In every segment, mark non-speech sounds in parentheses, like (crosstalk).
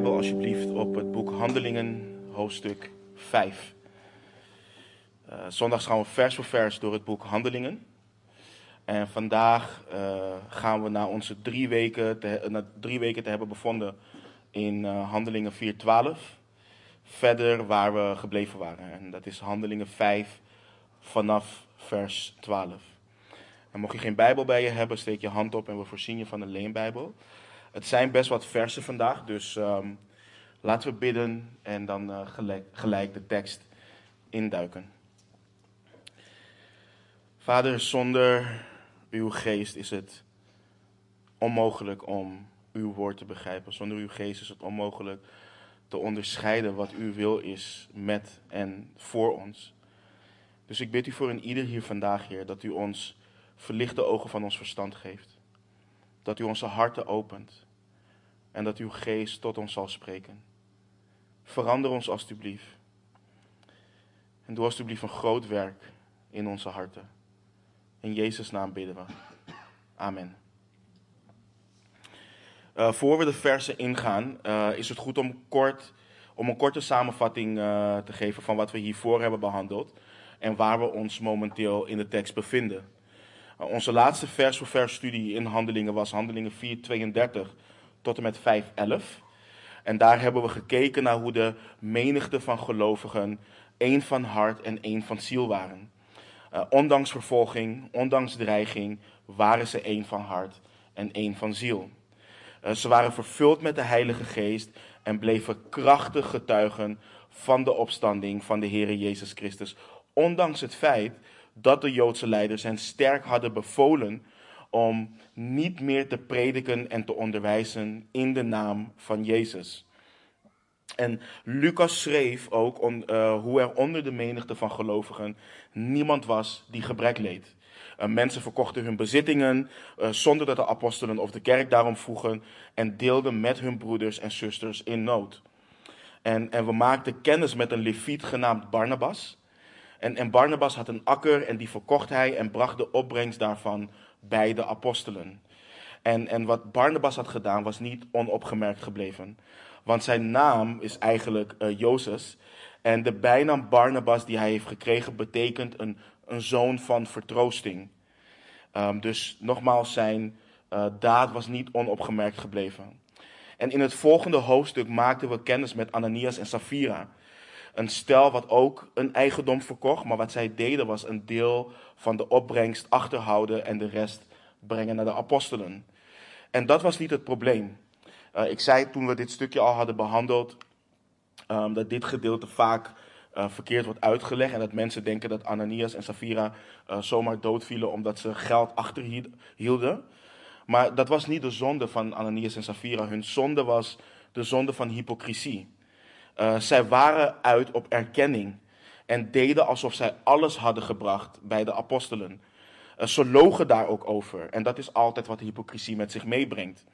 Bijbel alsjeblieft op het boek Handelingen, hoofdstuk 5. Uh, zondags gaan we vers voor vers door het boek Handelingen. En vandaag uh, gaan we na onze drie weken, na drie weken te hebben bevonden in uh, Handelingen 4.12, verder waar we gebleven waren. En dat is Handelingen 5 vanaf vers 12. En mocht je geen Bijbel bij je hebben, steek je hand op en we voorzien je van een leenbijbel. Het zijn best wat versen vandaag, dus um, laten we bidden en dan uh, gelijk, gelijk de tekst induiken. Vader, zonder uw geest is het onmogelijk om uw woord te begrijpen. Zonder uw geest is het onmogelijk te onderscheiden wat uw wil is met en voor ons. Dus ik bid u voor een ieder hier vandaag, Heer, dat u ons verlichte ogen van ons verstand geeft. Dat u onze harten opent en dat uw geest tot ons zal spreken. Verander ons alstublieft. En doe alstublieft een groot werk in onze harten. In Jezus' naam bidden we. Amen. Uh, voor we de versen ingaan, uh, is het goed om, kort, om een korte samenvatting uh, te geven van wat we hiervoor hebben behandeld en waar we ons momenteel in de tekst bevinden. onze laatste vers voor vers studie in Handelingen was Handelingen 4:32 tot en met 5:11. En daar hebben we gekeken naar hoe de menigte van gelovigen één van hart en één van ziel waren. Uh, ondanks vervolging, ondanks dreiging, waren ze één van hart en één van ziel. Uh, ze waren vervuld met de Heilige Geest en bleven krachtig getuigen van de opstanding van de Heer Jezus Christus. Ondanks het feit dat de Joodse leiders hen sterk hadden bevolen om niet meer te prediken en te onderwijzen in de naam van Jezus. En Lucas schreef ook uh, hoe er onder de menigte van gelovigen niemand was die gebrek leed. Uh, mensen verkochten hun bezittingen uh, zonder dat de apostelen of de kerk daarom vroegen en deelden met hun broeders en zusters in nood. En, en we maakten kennis met een leviet genaamd Barnabas. En, en Barnabas had een akker en die verkocht hij en bracht de opbrengst daarvan bij de apostelen. En, en wat Barnabas had gedaan was niet onopgemerkt gebleven. Want zijn naam is eigenlijk uh. En de bijnaam Barnabas die hij heeft gekregen betekent een, een zoon van vertroosting. Um, dus nogmaals, zijn uh, daad was niet onopgemerkt gebleven. En in het volgende hoofdstuk maakten we kennis met Ananias en Safira. Een stel wat ook een eigendom verkocht, maar wat zij deden was een deel van de opbrengst achterhouden en de rest brengen naar de apostelen. En dat was niet het probleem. Uh, ik zei toen we dit stukje al hadden behandeld, um, dat dit gedeelte vaak uh, verkeerd wordt uitgelegd. En dat mensen denken dat Ananias en Safira uh, zomaar doodvielen omdat ze geld achterhielden. Maar dat was niet de zonde van Ananias en Safira. Hun zonde was de zonde van hypocrisie. Uh, zij waren uit op erkenning en deden alsof zij alles hadden gebracht bij de apostelen. Uh, ze logen daar ook over en dat is altijd wat hypocrisie met zich meebrengt.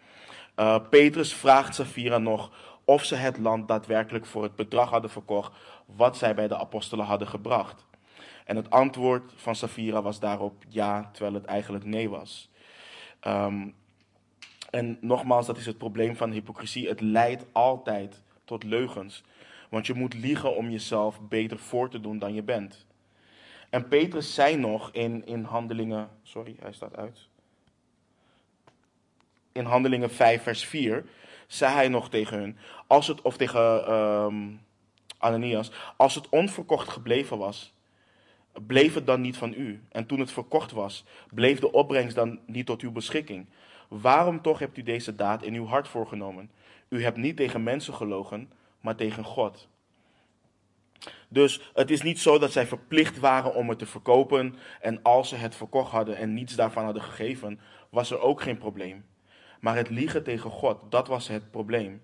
Uh, Petrus vraagt Safira nog of ze het land daadwerkelijk voor het bedrag hadden verkocht wat zij bij de apostelen hadden gebracht. En het antwoord van Safira was daarop ja, terwijl het eigenlijk nee was. Um, en nogmaals, dat is het probleem van hypocrisie. Het leidt altijd tot leugens. Want je moet liegen om jezelf beter voor te doen dan je bent. En Petrus zei nog in, in Handelingen. Sorry, hij staat uit. In Handelingen 5, vers 4. zei hij nog tegen hun. Als het, of tegen um, Ananias. Als het onverkocht gebleven was. Bleef het dan niet van u? En toen het verkocht was, bleef de opbrengst dan niet tot uw beschikking? Waarom toch hebt u deze daad in uw hart voorgenomen? U hebt niet tegen mensen gelogen, maar tegen God. Dus het is niet zo dat zij verplicht waren om het te verkopen. En als ze het verkocht hadden en niets daarvan hadden gegeven, was er ook geen probleem. Maar het liegen tegen God, dat was het probleem.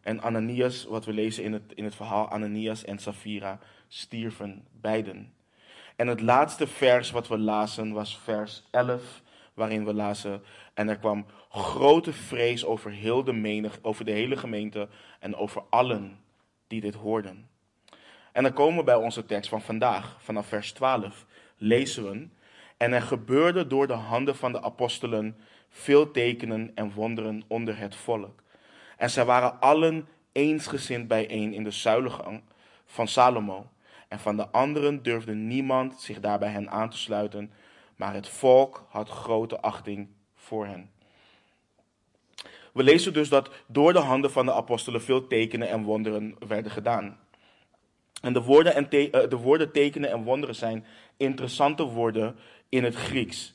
En Ananias, wat we lezen in het, in het verhaal, Ananias en Safira stierven beiden. En het laatste vers wat we lazen was vers 11, waarin we lazen: En er kwam grote vrees over heel de menig, over de hele gemeente en over allen die dit hoorden. En dan komen we bij onze tekst van vandaag, vanaf vers 12. Lezen we. En er gebeurde door de handen van de apostelen veel tekenen en wonderen onder het volk. En zij waren allen eensgezind bijeen in de zuilengang van Salomo. En van de anderen durfde niemand zich daarbij hen aan te sluiten, maar het volk had grote achting voor hen. We lezen dus dat door de handen van de apostelen veel tekenen en wonderen werden gedaan. En de woorden, en eh, de woorden tekenen en wonderen zijn interessante woorden in het Grieks.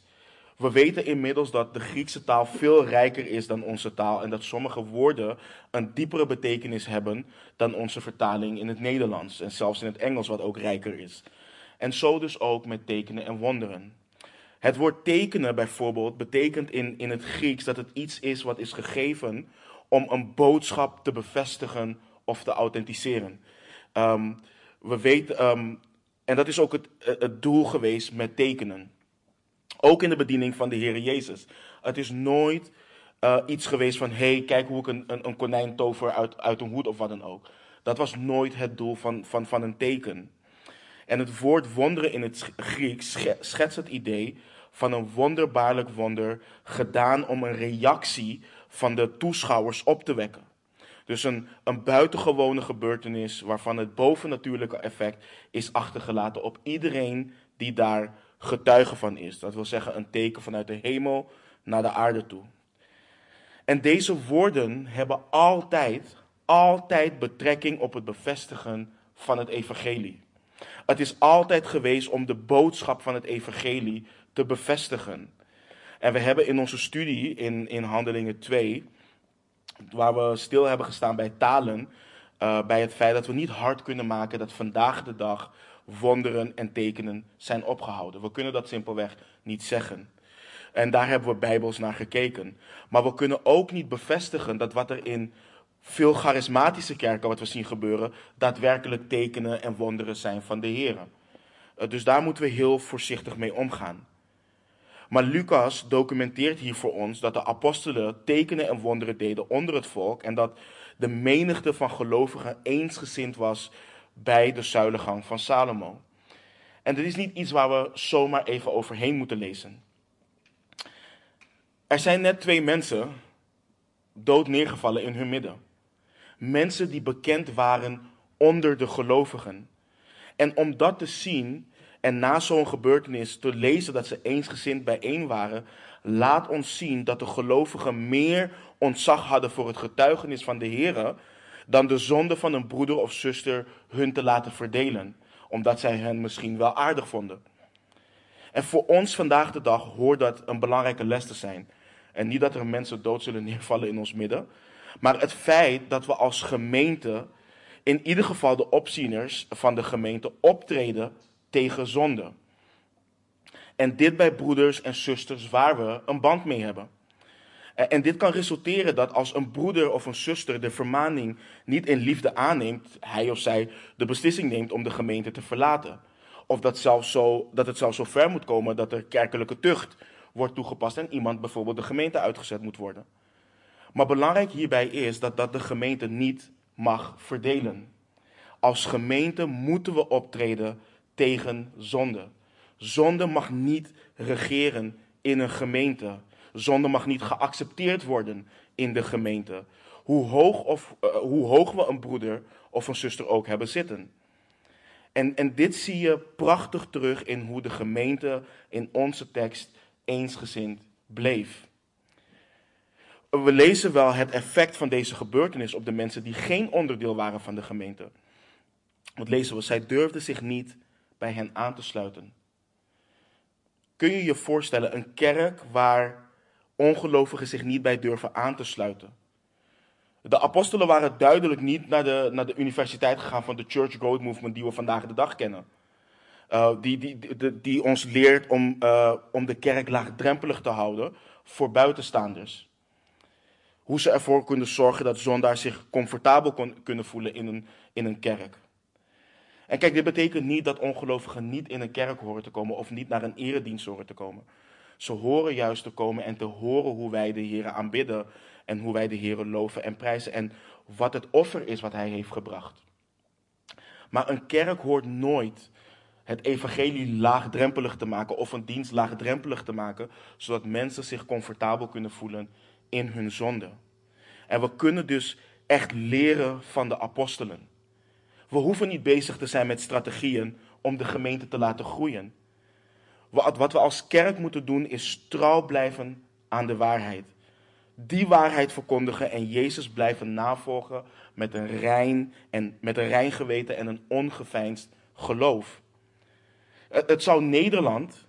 We weten inmiddels dat de Griekse taal veel rijker is dan onze taal en dat sommige woorden een diepere betekenis hebben dan onze vertaling in het Nederlands en zelfs in het Engels, wat ook rijker is. En zo dus ook met tekenen en wonderen. Het woord tekenen bijvoorbeeld betekent in, in het Grieks dat het iets is wat is gegeven om een boodschap te bevestigen of te authenticeren. Ehm, we weten, ehm, en dat is ook het, het doel geweest met tekenen. Ook in de bediening van de Heer Jezus. Het is nooit uh, iets geweest van: hé, hey, kijk hoe ik een, een, een, konijn tover uit, uit een hoed of wat dan ook. Dat was nooit het doel van, van, van een teken. En het woord wonderen in het Grieks schetst het idee van een wonderbaarlijk wonder gedaan om een reactie van de toeschouwers op te wekken. Dus een, een buitengewone gebeurtenis waarvan het bovennatuurlijke effect is achtergelaten op iedereen die daar getuige van is. Dat wil zeggen een teken vanuit de hemel naar de aarde toe. En deze woorden hebben altijd, altijd betrekking op het bevestigen van het evangelie. Het is altijd geweest om de boodschap van het evangelie te bevestigen. En we hebben in onze studie in, in Handelingen 2, waar we stil hebben gestaan bij talen, uh, bij het feit dat we niet hard kunnen maken dat vandaag de dag wonderen en tekenen zijn opgehouden. We kunnen dat simpelweg niet zeggen. En daar hebben we bijbels naar gekeken. Maar we kunnen ook niet bevestigen dat wat er in veel charismatische kerken, wat we zien gebeuren, daadwerkelijk tekenen en wonderen zijn van de Heer. Eh, dus daar moeten we heel voorzichtig mee omgaan. Maar Lucas documenteert hier voor ons dat de apostelen tekenen en wonderen deden onder het volk en dat de menigte van gelovigen eensgezind was bij de zuilengang van Salomo. En dit is niet iets waar we zomaar even overheen moeten lezen. Er zijn net twee mensen dood neergevallen in hun midden. Mensen die bekend waren onder de gelovigen. En om dat te zien en na zo'n gebeurtenis te lezen dat ze eensgezind bijeen waren, laat ons zien dat de gelovigen meer ontzag hadden voor het getuigenis van de Heer dan de zonde van een broeder of zuster hun te laten verdelen, omdat zij hen misschien wel aardig vonden. En voor ons vandaag de dag hoort dat een belangrijke les te zijn. En niet dat er mensen dood zullen neervallen in ons midden, maar het feit dat we als gemeente, in ieder geval de opzieners van de gemeente, optreden tegen zonde. En dit bij broeders en zusters waar we een band mee hebben. En dit kan resulteren dat als een broeder of een zuster de vermaning niet in liefde aanneemt, hij of zij de beslissing neemt om de gemeente te verlaten. Of dat, zelfs zo, dat het zelfs zo ver moet komen dat er kerkelijke tucht wordt toegepast en iemand bijvoorbeeld de gemeente uitgezet moet worden. Maar belangrijk hierbij is dat dat de gemeente niet mag verdelen. Als gemeente moeten we optreden tegen zonde. Zonde mag niet regeren in een gemeente. Zonde mag niet geaccepteerd worden in de gemeente. Hoe hoog, of, uh, hoe hoog we een broeder of een zuster ook hebben zitten. En, en dit zie je prachtig terug in hoe de gemeente in onze tekst eensgezind bleef. We lezen wel het effect van deze gebeurtenis op de mensen die geen onderdeel waren van de gemeente. Wat lezen we? Zij durfden zich niet bij hen aan te sluiten. Kun je je voorstellen een kerk waar ongelovigen zich niet bij durven aan te sluiten. De apostelen waren duidelijk niet naar de, naar de universiteit gegaan van de Church Growth Movement die we vandaag de dag kennen. Uh, die, die, die, die, ons leert om, uh, om de kerk laagdrempelig te houden voor buitenstaanders. Hoe ze ervoor kunnen zorgen dat zondaars zich comfortabel kon, kunnen voelen in een, in een kerk. En kijk, dit betekent niet dat ongelovigen niet in een kerk horen te komen of niet naar een eredienst horen te komen. Ze horen juist te komen en te horen hoe wij de Heer aanbidden en hoe wij de Heer loven en prijzen en wat het offer is wat Hij heeft gebracht. Maar een kerk hoort nooit het evangelie laagdrempelig te maken of een dienst laagdrempelig te maken, zodat mensen zich comfortabel kunnen voelen in hun zonde. En we kunnen dus echt leren van de apostelen. We hoeven niet bezig te zijn met strategieën om de gemeente te laten groeien. Wat we als kerk moeten doen is trouw blijven aan de waarheid. Die waarheid verkondigen en Jezus blijven navolgen met een rein, en, met een rein geweten en een ongeveinsd geloof. Het zou Nederland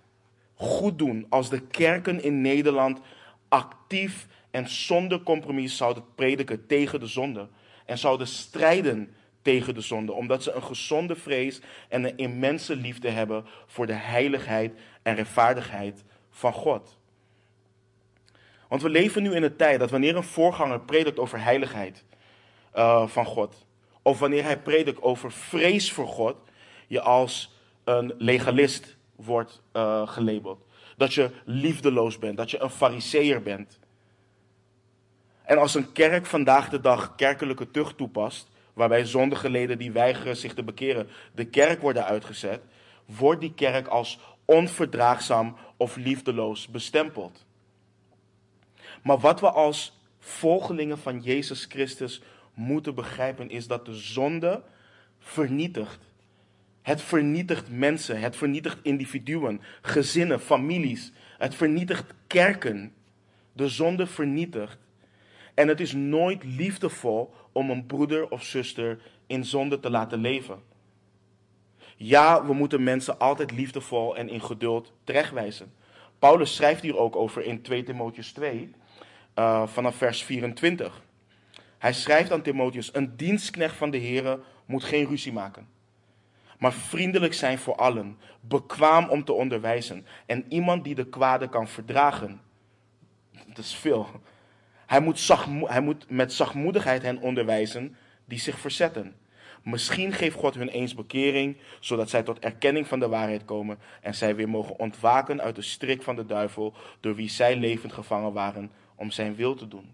goed doen als de kerken in Nederland actief en zonder compromis zouden prediken tegen de zonde. En zouden strijden tegen de zonde, omdat ze een gezonde vrees en een immense liefde hebben voor de heiligheid en rechtvaardigheid van God. Want we leven nu in een tijd dat wanneer een voorganger predikt over heiligheid uh, van God, of wanneer hij predikt over vrees voor God, je als een legalist wordt uh, gelabeld. Dat je liefdeloos bent, dat je een fariseer bent. En als een kerk vandaag de dag kerkelijke tucht toepast, waarbij zondige leden die weigeren zich te bekeren de kerk worden uitgezet, wordt die kerk als onverdraagzaam of liefdeloos bestempeld. Maar wat we als volgelingen van Jezus Christus moeten begrijpen is dat de zonde vernietigt. Het vernietigt mensen, het vernietigt individuen, gezinnen, families. Het vernietigt kerken. De zonde vernietigt. En het is nooit liefdevol om een broeder of zuster in zonde te laten leven. Ja, we moeten mensen altijd liefdevol en in geduld terechtwijzen. Paulus schrijft hier ook over in 2 Timotheus 2, uh, vanaf vers 24. Hij schrijft aan Timotheus: Een dienstknecht van de Heer moet geen ruzie maken, maar vriendelijk zijn voor allen, bekwaam om te onderwijzen en iemand die de kwade kan verdragen. Dat is veel. Hij moet, hij moet met zachtmoedigheid hen onderwijzen die zich verzetten. Misschien geeft God hun eens bekering, zodat zij tot erkenning van de waarheid komen en zij weer mogen ontwaken uit de strik van de duivel, door wie zij levend gevangen waren om zijn wil te doen.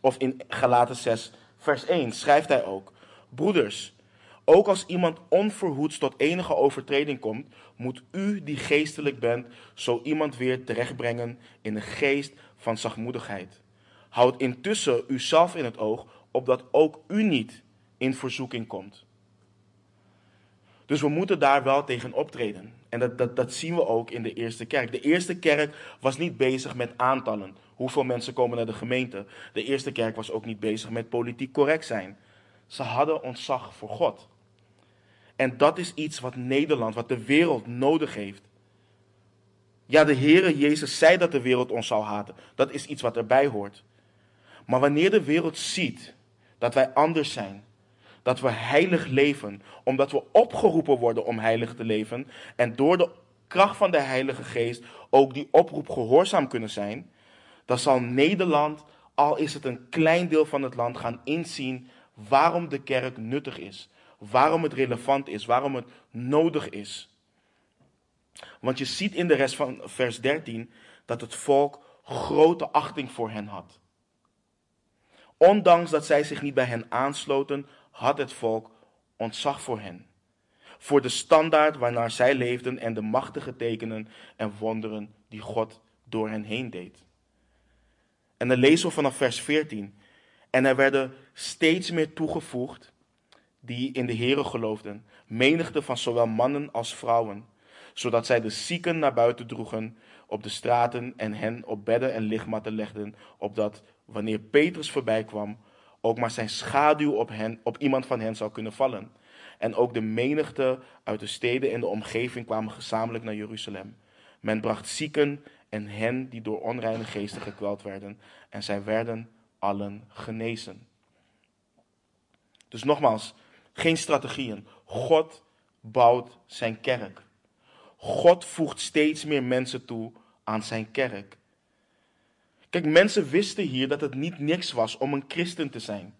Of in Galaten 6, vers 1 schrijft hij ook: Broeders, ook als iemand onverhoeds tot enige overtreding komt, moet u die geestelijk bent, zo iemand weer terechtbrengen in een geest van zachtmoedigheid. Houd intussen uzelf in het oog, opdat ook u niet in verzoeking komt. Dus we moeten daar wel tegen optreden. En dat, dat, dat zien we ook in de eerste kerk. De eerste kerk was niet bezig met aantallen. Hoeveel mensen komen naar de gemeente? De eerste kerk was ook niet bezig met politiek correct zijn. Ze hadden ontzag voor God. En dat is iets wat Nederland, wat de wereld nodig heeft. Ja, de Heere Jezus zei dat de wereld ons zou haten. Dat is iets wat erbij hoort. Maar wanneer de wereld ziet dat wij anders zijn, dat we heilig leven, omdat we opgeroepen worden om heilig te leven en door de kracht van de Heilige Geest ook die oproep gehoorzaam kunnen zijn, dan zal Nederland, al is het een klein deel van het land, gaan inzien waarom de kerk nuttig is, waarom het relevant is, waarom het nodig is. Want je ziet in de rest van vers 13 dat het volk grote achting voor hen had. Ondanks dat zij zich niet bij hen aansloten, had het volk ontzag voor hen. Voor de standaard waarnaar zij leefden en de machtige tekenen en wonderen die God door hen heen deed. En dan lezen we vanaf vers 14. En er werden steeds meer toegevoegd die in de Here geloofden, menigte van zowel mannen als vrouwen, zodat zij de zieken naar buiten droegen op de straten en hen op bedden en lichtmatten legden, opdat wanneer Petrus voorbij kwam, ook maar zijn schaduw op, hen, op iemand van hen zou kunnen vallen. En ook de menigte uit de steden in de omgeving kwamen gezamenlijk naar Jeruzalem. Men bracht zieken en hen die door onreine geesten gekweld werden, en zij werden allen genezen. Dus nogmaals, geen strategieën. God bouwt zijn kerk. God voegt steeds meer mensen toe aan zijn kerk. Kijk, mensen wisten hier dat het niet niks was om een christen te zijn.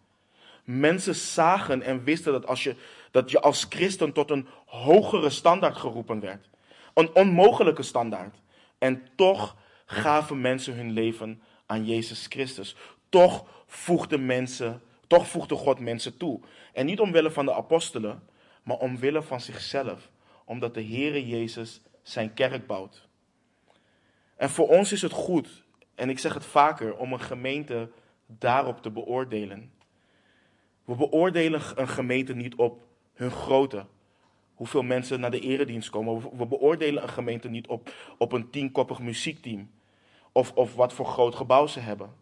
Mensen zagen en wisten dat, als je, dat je als christen tot een hogere standaard geroepen werd. Een onmogelijke standaard. En toch gaven mensen hun leven aan Jezus Christus. Toch voegde, mensen, toch voegde God mensen toe. En niet omwille van de apostelen, maar omwille van zichzelf. Omdat de Heere Jezus zijn kerk bouwt. En voor ons is het goed en ik zeg het vaker, om een gemeente daarop te beoordelen. We beoordelen een gemeente niet op hun grootte. Hoeveel mensen naar de eredienst komen. We beoordelen een gemeente niet op, op een tienkoppig muziekteam. Of, of wat voor groot gebouw ze hebben.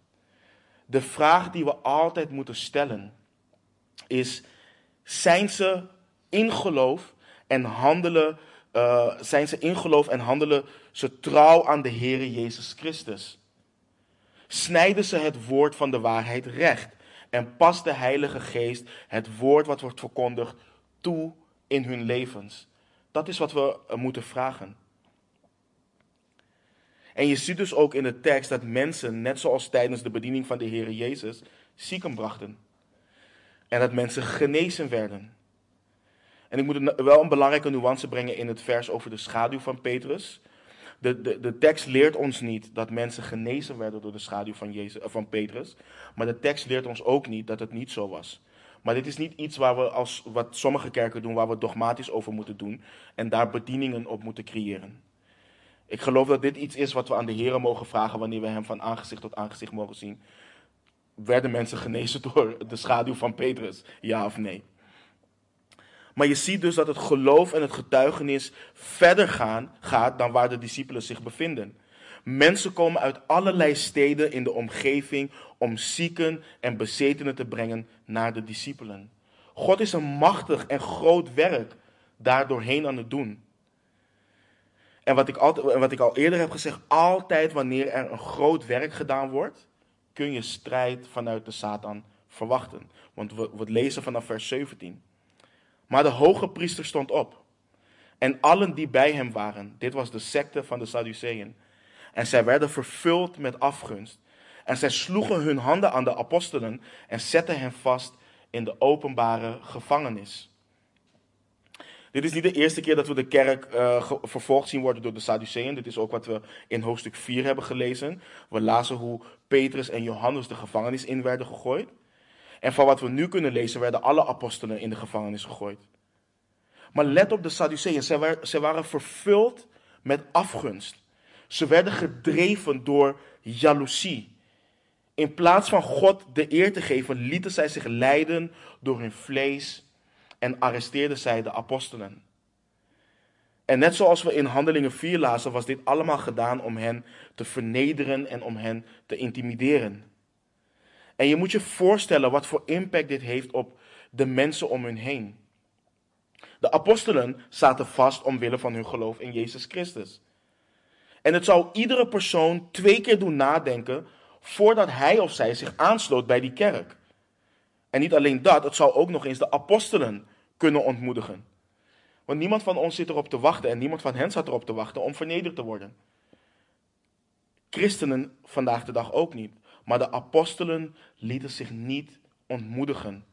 De vraag die we altijd moeten stellen is: zijn ze in geloof en handelen, uh, zijn ze in geloof en handelen ze trouw aan de Heer Jezus Christus? Snijden ze het woord van de waarheid recht? En past de Heilige Geest het woord wat wordt verkondigd toe in hun levens? Dat is wat we moeten vragen. En je ziet dus ook in de tekst dat mensen, net zoals tijdens de bediening van de Heer Jezus, zieken brachten. En dat mensen genezen werden. En ik moet wel een belangrijke nuance brengen in het vers over de schaduw van Petrus. De, de, de tekst leert ons niet dat mensen genezen werden door de schaduw van, Jezus, van Petrus. Maar de tekst leert ons ook niet dat het niet zo was. Maar dit is niet iets waar we als wat sommige kerken doen, waar we dogmatisch over moeten doen en daar bedieningen op moeten creëren. Ik geloof dat dit iets is wat we aan de Heer mogen vragen wanneer we Hem van aangezicht tot aangezicht mogen zien. Werden mensen genezen (laughs) door de schaduw van Petrus? Ja of nee? Maar je ziet dus dat het geloof en het getuigenis verder gaan, gaat dan waar de discipelen zich bevinden. Mensen komen uit allerlei steden in de omgeving om zieken en bezetenen te brengen naar de discipelen. God is een machtig en groot werk daar doorheen aan het doen. En wat ik, altijd, wat ik al eerder heb gezegd, altijd wanneer er een groot werk gedaan wordt, kun je strijd vanuit de Satan verwachten. Want we, we lezen vanaf vers 17. Maar de hoge priester stond op. En allen die bij hem waren, dit was de secte van de Sadduceeën. En zij werden vervuld met afgunst. En zij sloegen hun handen aan de apostelen en zetten hen vast in de openbare gevangenis. Dit is niet de eerste keer dat we de kerk uh, vervolgd zien worden door de Sadduceeën. Dit is ook wat we in hoofdstuk 4 hebben gelezen. We lazen hoe Petrus en Johannes de gevangenis in werden gegooid. En van wat we nu kunnen lezen, werden alle apostelen in de gevangenis gegooid. Maar let op de Sadduceeën, zij waren vervuld met afgunst. Ze werden gedreven door jaloezie. In plaats van God de eer te geven, lieten zij zich leiden door hun vlees en arresteerden zij de apostelen. En net zoals we in Handelingen 4 lazen, was dit allemaal gedaan om hen te vernederen en om hen te intimideren. En je moet je voorstellen wat voor impact dit heeft op de mensen om hun heen. De apostelen zaten vast omwille van hun geloof in Jezus Christus. En het zou iedere persoon twee keer doen nadenken voordat hij of zij zich aansloot bij die kerk. En niet alleen dat, het zou ook nog eens de apostelen kunnen ontmoedigen. Want niemand van ons zit erop te wachten en niemand van hen zat erop te wachten om vernederd te worden. Christenen vandaag de dag ook niet. Maar de apostelen lieten zich niet ontmoedigen.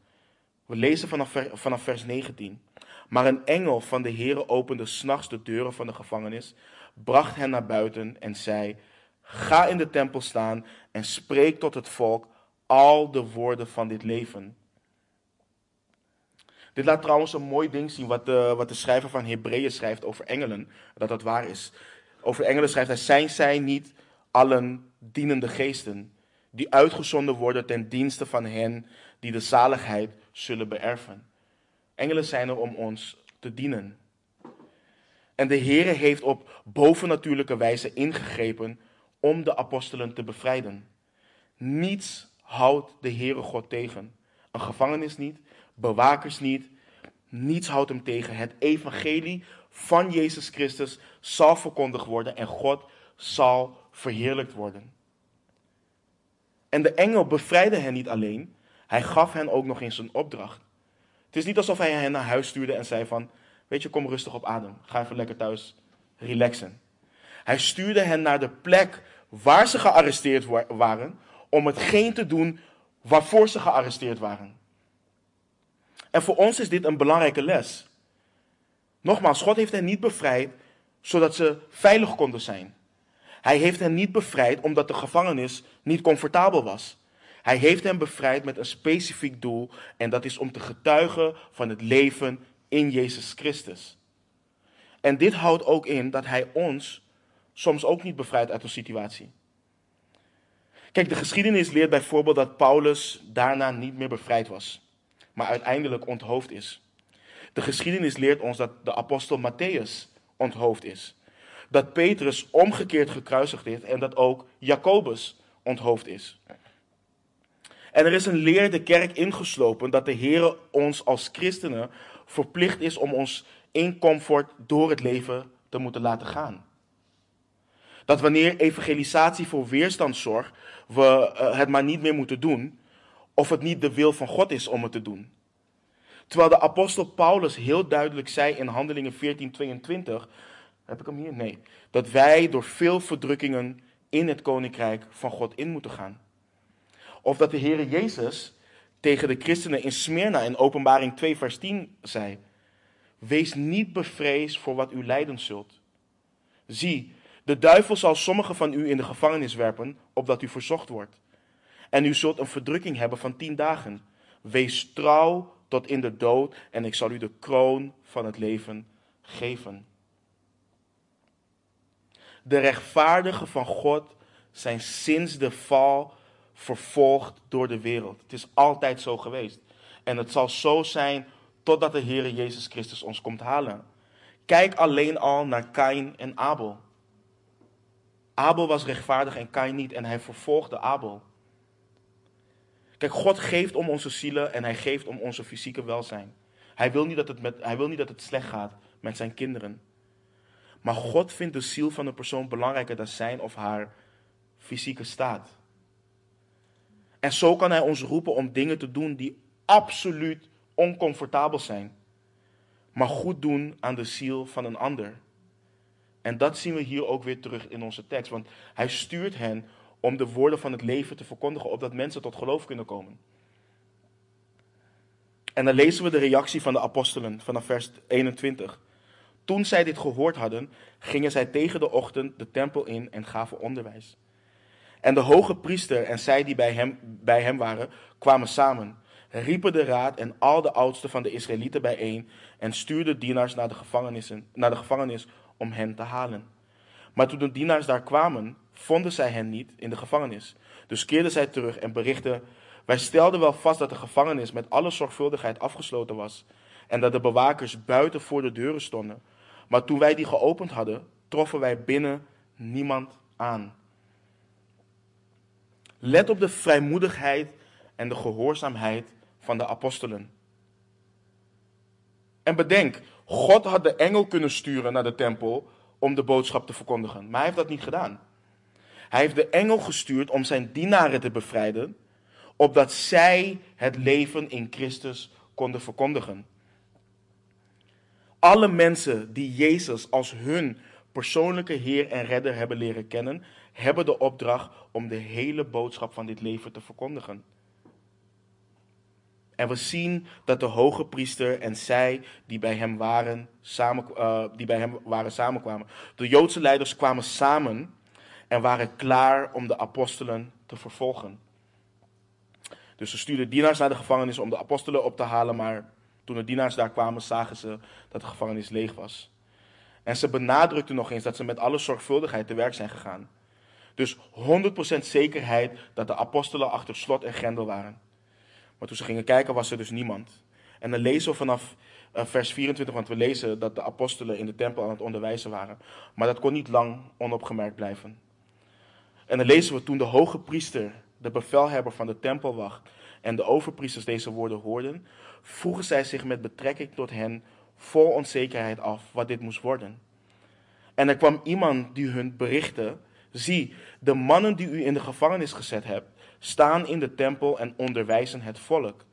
We lezen vanaf, vanaf vers 19. Maar een engel van de Heere opende s'nachts de deuren van de gevangenis, bracht hen naar buiten en zei: Ga in de tempel staan en spreek tot het volk al de woorden van dit leven. Dit laat trouwens een mooi ding zien wat de, wat de schrijver van Hebreeën schrijft over engelen, dat dat waar is. Over engelen schrijft hij, zijn zij niet allen dienende geesten, die uitgezonden worden ten dienste van hen die de zaligheid zullen beërven. Engelen zijn er om ons te dienen. En de Heere heeft op bovennatuurlijke wijze ingegrepen om de apostelen te bevrijden. Niets houdt de Heere God tegen. Een gevangenis niet, bewakers niet. Niets houdt hem tegen. Het evangelie van Jezus Christus zal verkondigd worden en God zal verheerlijkt worden. En de engel bevrijdde hen niet alleen, hij gaf hen ook nog eens een opdracht. Het is niet alsof hij hen naar huis stuurde en zei van, weet je, kom rustig op adem, ga even lekker thuis relaxen. Hij stuurde hen naar de plek waar ze gearresteerd waren, om hetgeen te doen waarvoor ze gearresteerd waren. En voor ons is dit een belangrijke les. Nogmaals, God heeft hen niet bevrijd zodat ze veilig konden zijn. Hij heeft hen niet bevrijd omdat de gevangenis niet comfortabel was. Hij heeft hen bevrijd met een specifiek doel en dat is om te getuigen van het leven in Jezus Christus. En dit houdt ook in dat Hij ons soms ook niet bevrijdt uit een situatie. Kijk, de geschiedenis leert bijvoorbeeld dat Paulus daarna niet meer bevrijd was. maar uiteindelijk onthoofd is. De geschiedenis leert ons dat de apostel Matthäus onthoofd is. Dat Petrus omgekeerd gekruisigd is en dat ook Jacobus onthoofd is. En er is een leer de kerk ingeslopen dat de Heer ons als christenen verplicht is om ons in comfort door het leven te moeten laten gaan. Dat wanneer evangelisatie voor weerstand zorgt, we eh, het maar niet meer moeten doen, of het niet de wil van God is om het te doen. Terwijl de apostel Paulus heel duidelijk zei in Handelingen 14:22, heb ik hem hier? Nee, dat wij door veel verdrukkingen in het koninkrijk van God in moeten gaan. Of dat de Heer Jezus tegen de christenen in Smyrna in Openbaring 2 vers 10 zei: Wees niet bevreesd voor wat u lijden zult. Zie, de duivel zal sommigen van u in de gevangenis werpen, opdat u verzocht wordt. En u zult een verdrukking hebben van tien dagen. Wees trouw tot in de dood, en ik zal u de kroon van het leven geven. De rechtvaardigen van God zijn sinds de val vervolgd door de wereld. Het is altijd zo geweest. En het zal zo zijn totdat de Heer Jezus Christus ons komt halen. Kijk alleen al naar Kain en Abel. Abel was rechtvaardig en Kain niet en hij vervolgde Abel. Kijk, God geeft om onze zielen en hij geeft om onze fysieke welzijn. Hij wil niet dat het, met, hij wil niet dat het slecht gaat met zijn kinderen. Maar God vindt de ziel van een persoon belangrijker dan zijn of haar fysieke staat. En zo kan hij ons roepen om dingen te doen die absoluut oncomfortabel zijn, maar goed doen aan de ziel van een ander. En dat zien we hier ook weer terug in onze tekst, want hij stuurt hen om de woorden van het leven te verkondigen, opdat mensen tot geloof kunnen komen. En dan lezen we de reactie van de apostelen vanaf vers 21. Toen zij dit gehoord hadden, gingen zij tegen de ochtend de tempel in en gaven onderwijs. En de hoge priester en zij die bij hem, bij hem waren, kwamen samen, riepen de raad en al de oudsten van de Israëlieten bijeen en stuurden dienaars naar de, gevangenissen, naar de gevangenis om hen te halen. Maar toen de dienaars daar kwamen, vonden zij hen niet in de gevangenis. Dus keerden zij terug en berichtten: Wij stelden wel vast dat de gevangenis met alle zorgvuldigheid afgesloten was en dat de bewakers buiten voor de deuren stonden. Maar toen wij die geopend hadden, troffen wij binnen niemand aan. Let op de vrijmoedigheid en de gehoorzaamheid van de apostelen. En bedenk, God had de engel kunnen sturen naar de tempel om de boodschap te verkondigen, maar hij heeft dat niet gedaan. Hij heeft de engel gestuurd om zijn dienaren te bevrijden, opdat zij het leven in Christus konden verkondigen. Alle mensen die Jezus als hun persoonlijke Heer en Redder hebben leren kennen, hebben de opdracht om de hele boodschap van dit leven te verkondigen. En we zien dat de hoge priester en zij die bij hem waren, samen, uh, die bij hem waren samenkwamen. De Joodse leiders kwamen samen en waren klaar om de apostelen te vervolgen. Dus ze stuurden dienaars naar de gevangenis om de apostelen op te halen, maar toen de dienaars daar kwamen, zagen ze dat de gevangenis leeg was. En ze benadrukten nog eens dat ze met alle zorgvuldigheid te werk zijn gegaan. Dus 100% zekerheid dat de apostelen achter slot en grendel waren. Maar toen ze gingen kijken, was er dus niemand. En dan lezen we vanaf uh, vers 24, want we lezen dat de apostelen in de tempel aan het onderwijzen waren. Maar dat kon niet lang onopgemerkt blijven. En dan lezen we toen de hoge priester, de bevelhebber van de tempelwacht en de overpriesters deze woorden hoorden, vroegen zij zich met betrekking tot hen vol onzekerheid af wat dit moest worden. En er kwam iemand die hun berichtte: Zie, de mannen die u in de gevangenis gezet hebt, staan in de tempel en onderwijzen het volk.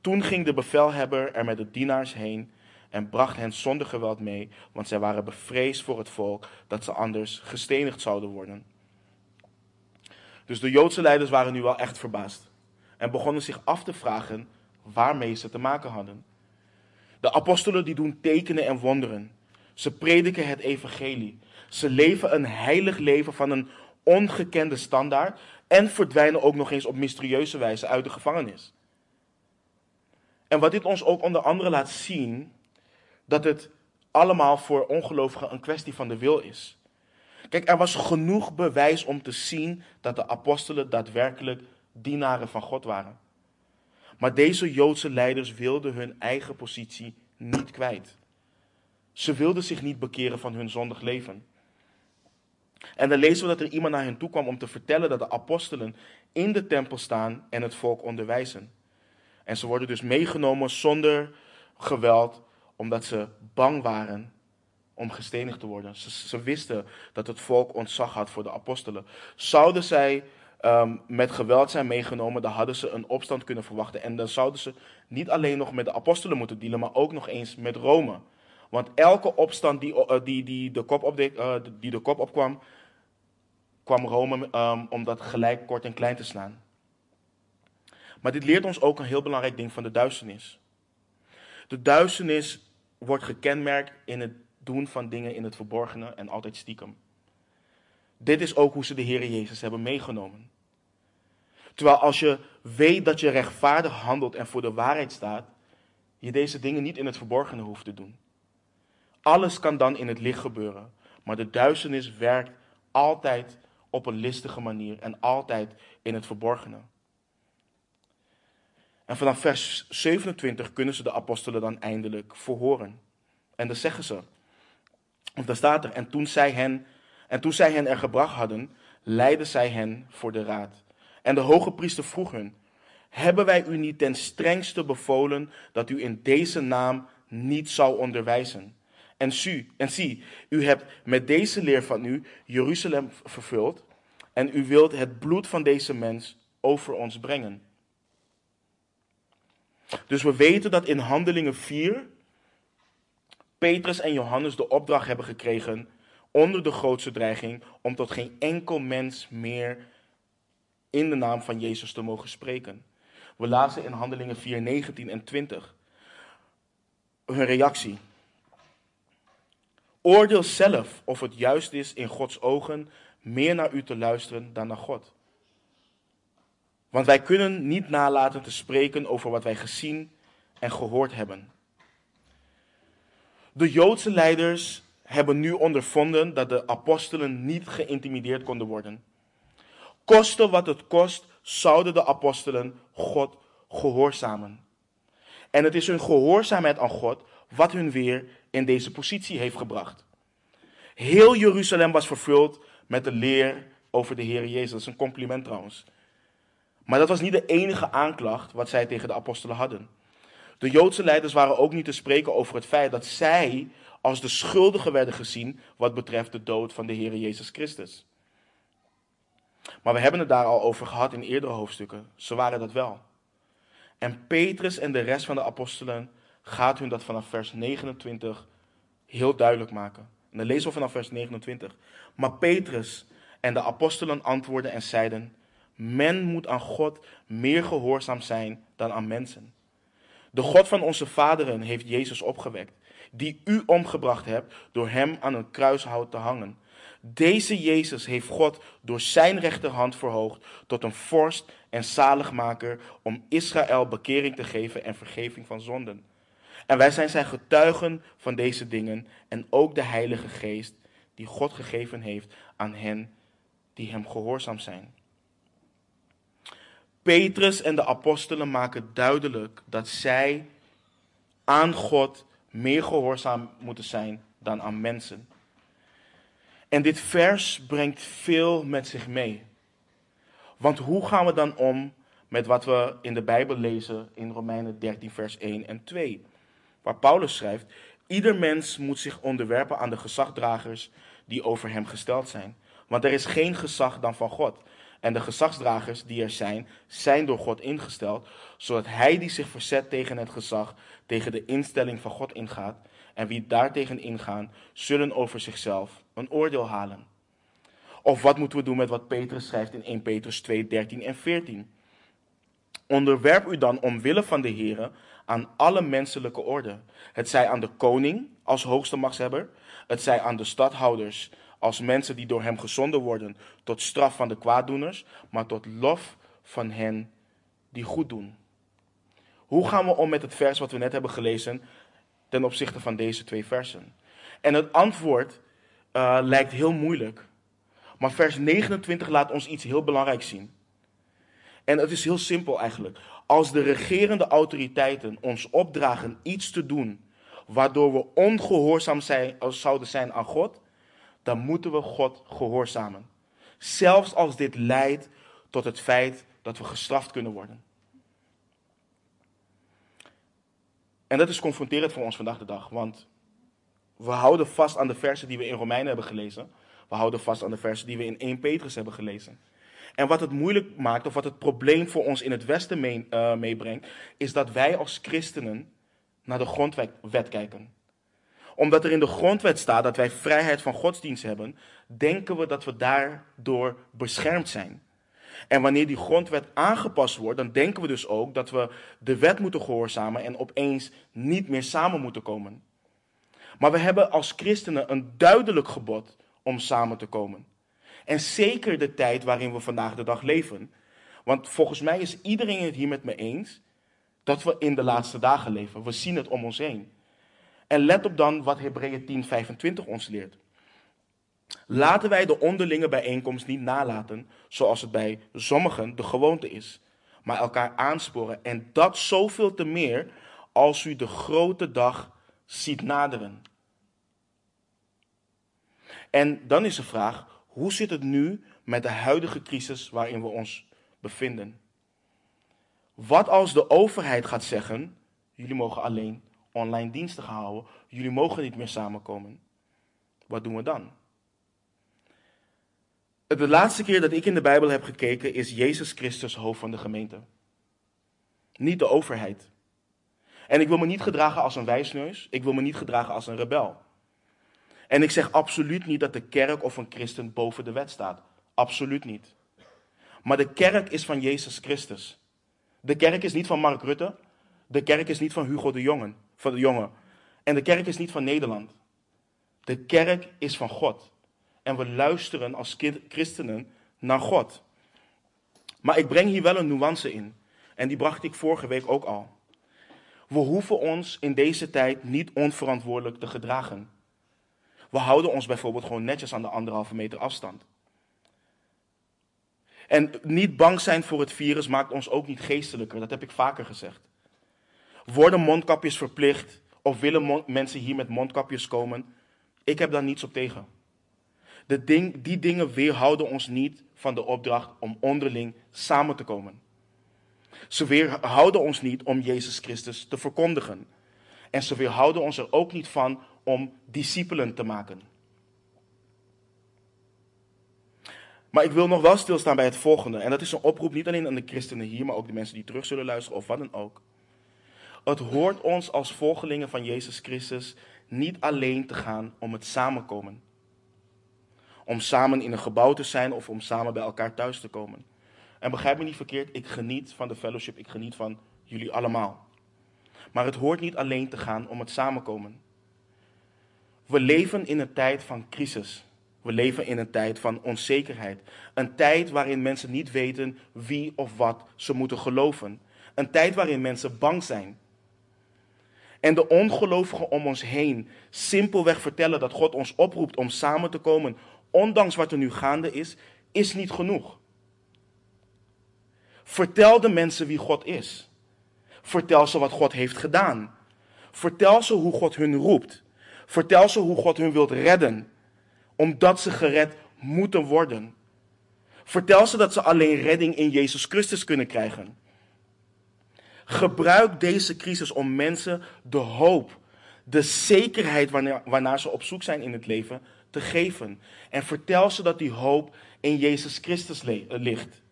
Toen ging de bevelhebber er met de dienaars heen en bracht hen zonder geweld mee, want zij waren bevreesd voor het volk dat ze anders gestenigd zouden worden. Dus de Joodse leiders waren nu wel echt verbaasd en begonnen zich af te vragen waarmee ze te maken hadden. De apostelen die doen tekenen en wonderen. Ze prediken het evangelie. Ze leven een heilig leven van een ongekende standaard en verdwijnen ook nog eens op mysterieuze wijze uit de gevangenis. En wat dit ons ook onder andere laat zien, dat het allemaal voor ongelovigen een kwestie van de wil is. Kijk, er was genoeg bewijs om te zien dat de apostelen daadwerkelijk dienaren van God waren. Maar deze Joodse leiders wilden hun eigen positie niet kwijt. Ze wilden zich niet bekeren van hun zondig leven. En dan lezen we dat er iemand naar hen toe kwam om te vertellen dat de apostelen in de tempel staan en het volk onderwijzen. En ze worden dus meegenomen zonder geweld, omdat ze bang waren om gestenigd te worden. Ze, wisten dat het volk ontzag had voor de apostelen. Zouden zij ehm, met geweld zijn meegenomen, dan hadden ze een opstand kunnen verwachten. En dan zouden ze niet alleen nog met de apostelen moeten dealen, maar ook nog eens met Rome. Want elke opstand die, uh, die, die, de, kop op uh, die de kop opkwam, kwam Rome um, om dat gelijk kort en klein te slaan. Maar dit leert ons ook een heel belangrijk ding van de duisternis. De duisternis wordt gekenmerkt in het doen van dingen in het verborgene en altijd stiekem. Dit is ook hoe ze de Heer Jezus hebben meegenomen. Terwijl als je weet dat je rechtvaardig handelt en voor de waarheid staat, je deze dingen niet in het verborgene hoeft te doen. Alles kan dan in het licht gebeuren, maar de duisternis werkt altijd op een listige manier en altijd in het verborgene. En vanaf vers 27 kunnen ze de apostelen dan eindelijk verhoren. En dan zeggen ze, of daar staat er, en toen zij hen, en toen zij hen er gebracht hadden, leidden zij hen voor de raad. En de hoge priester vroeg hun, hebben wij u niet ten strengste bevolen dat u in deze naam niet zou onderwijzen? En, zie, en zie, u hebt met deze leer van u Jeruzalem vervuld en u wilt het bloed van deze mens over ons brengen. Dus we weten dat in Handelingen 4 Petrus en Johannes de opdracht hebben gekregen onder de grootste dreiging om tot geen enkel mens meer in de naam van Jezus te mogen spreken. We lazen in Handelingen 4, 19 en 20 hun reactie. Oordeel zelf of het juist is in Gods ogen meer naar u te luisteren dan naar God. Want wij kunnen niet nalaten te spreken over wat wij gezien en gehoord hebben. De Joodse leiders hebben nu ondervonden dat de apostelen niet geïntimideerd konden worden. Koste wat het kost, zouden de apostelen God gehoorzamen. En het is hun gehoorzaamheid aan God wat hun weer in deze positie heeft gebracht. Heel Jeruzalem was vervuld met de leer over de Heer Jezus. Dat is een compliment trouwens. Maar dat was niet de enige aanklacht wat zij tegen de apostelen hadden. De Joodse leiders waren ook niet te spreken over het feit dat zij als de schuldigen werden gezien wat betreft de dood van de Heer Jezus Christus. Maar we hebben het daar al over gehad in eerdere hoofdstukken. Ze waren dat wel. En Petrus en de rest van de apostelen gaat hun dat vanaf vers 29 heel duidelijk maken. En dan lezen we vanaf vers 29. Maar Petrus en de apostelen antwoordden en zeiden: Men moet aan God meer gehoorzaam zijn dan aan mensen. De God van onze vaderen heeft Jezus opgewekt, die u omgebracht hebt door hem aan een kruishout te hangen. Deze Jezus heeft God door zijn rechterhand verhoogd tot een vorst en zaligmaker om Israël bekering te geven en vergeving van zonden. En wij zijn zijn getuigen van deze dingen en ook de Heilige Geest die God gegeven heeft aan hen die hem gehoorzaam zijn. Petrus en de apostelen maken duidelijk dat zij aan God meer gehoorzaam moeten zijn dan aan mensen. En dit vers brengt veel met zich mee. Want hoe gaan we dan om met wat we in de Bijbel lezen in Romeinen 13, vers 1 en 2? Waar Paulus schrijft: Ieder mens moet zich onderwerpen aan de gezagdragers die over hem gesteld zijn. Want er is geen gezag dan van God. En de gezagsdragers die er zijn, zijn door God ingesteld, zodat hij die zich verzet tegen het gezag, tegen de instelling van God ingaat, en wie daartegen ingaan, zullen over zichzelf een oordeel halen. Of wat moeten we doen met wat Petrus schrijft in 1 Petrus 2, 13 en 14? Onderwerp u dan omwille van de Here aan alle menselijke orde. Het zij aan de koning als hoogste machtshebber, het zij aan de stadhouders als mensen die door hem gezonden worden tot straf van de kwaaddoeners, maar tot lof van hen die goed doen. Hoe gaan we om met het vers wat we net hebben gelezen ten opzichte van deze twee versen? En het antwoord uh, lijkt heel moeilijk, maar vers 29 laat ons iets heel belangrijks zien. En het is heel simpel eigenlijk. Als de regerende autoriteiten ons opdragen iets te doen waardoor we ongehoorzaam zijn, zouden zijn aan God, dan moeten we God gehoorzamen. Zelfs als dit leidt tot het feit dat we gestraft kunnen worden. En dat is confronterend voor ons vandaag de dag, want we houden vast aan de versen die we in Romeinen hebben gelezen. We houden vast aan de versen die we in 1 Petrus hebben gelezen. En wat het moeilijk maakt, of wat het probleem voor ons in het Westen mee, uh, meebrengt, is dat wij als christenen naar de grondwet kijken. Omdat er in de grondwet staat dat wij vrijheid van godsdienst hebben, denken we dat we daardoor beschermd zijn. En wanneer die grondwet aangepast wordt, dan denken we dus ook dat we de wet moeten gehoorzamen en opeens niet meer samen moeten komen. Maar we hebben als christenen een duidelijk gebod om samen te komen. En zeker de tijd waarin we vandaag de dag leven. Want volgens mij is iedereen het hier met me eens dat we in de laatste dagen leven. We zien het om ons heen. En let op dan wat Hebreeën 10:25 ons leert. Laten wij de onderlinge bijeenkomst niet nalaten, zoals het bij sommigen de gewoonte is, maar elkaar aansporen. En dat zoveel te meer als u de grote dag ziet naderen. En dan is de vraag, hoe zit het nu met de huidige crisis waarin we ons bevinden? Wat als de overheid gaat zeggen, jullie mogen alleen online diensten gaan houden, jullie mogen niet meer samenkomen? Wat doen we dan? De laatste keer dat ik in de Bijbel heb gekeken is Jezus Christus hoofd van de gemeente. Niet de overheid. En ik wil me niet gedragen als een wijsneus, ik wil me niet gedragen als een rebel. En ik zeg absoluut niet dat de kerk of een christen boven de wet staat. Absoluut niet. Maar de kerk is van Jezus Christus. De kerk is niet van Mark Rutte. De kerk is niet van Hugo de Jonge. Van de jongen. En de kerk is niet van Nederland. De kerk is van God. En we luisteren als christenen naar God. Maar ik breng hier wel een nuance in. En die bracht ik vorige week ook al. We hoeven ons in deze tijd niet onverantwoordelijk te gedragen. We houden ons bijvoorbeeld gewoon netjes aan de anderhalve meter afstand. En niet bang zijn voor het virus maakt ons ook niet geestelijker. Dat heb ik vaker gezegd. Worden mondkapjes verplicht of willen mensen hier met mondkapjes komen? Ik heb daar niets op tegen. Ding, die dingen weerhouden ons niet van de opdracht om onderling samen te komen. Ze weerhouden ons niet om Jezus Christus te verkondigen. En ze weerhouden ons er ook niet van om discipelen te maken. Maar ik wil nog wel stilstaan bij het volgende. En dat is een oproep niet alleen aan de christenen hier, maar ook de mensen die terug zullen luisteren of wat dan ook. Het hoort ons als volgelingen van Jezus Christus niet alleen te gaan om het samenkomen. Om samen in een gebouw te zijn of om samen bij elkaar thuis te komen. En begrijp me niet verkeerd, ik geniet van de fellowship, ik geniet van jullie allemaal. Maar het hoort niet alleen te gaan om het samenkomen. We leven in een tijd van crisis. We leven in een tijd van onzekerheid. Een tijd waarin mensen niet weten wie of wat ze moeten geloven. Een tijd waarin mensen bang zijn. En de ongelovigen om ons heen simpelweg vertellen dat God ons oproept om samen te komen, ondanks wat er nu gaande is, is niet genoeg. Vertel de mensen wie God is. Vertel ze wat God heeft gedaan. Vertel ze hoe God hun roept. Vertel ze hoe God hun wilt redden, omdat ze gered moeten worden. Vertel ze dat ze alleen redding in Jezus Christus kunnen krijgen. Gebruik deze crisis om mensen de hoop, de zekerheid waarnaar ze op zoek zijn in het leven, te geven. En vertel ze dat die hoop in Jezus Christus ligt.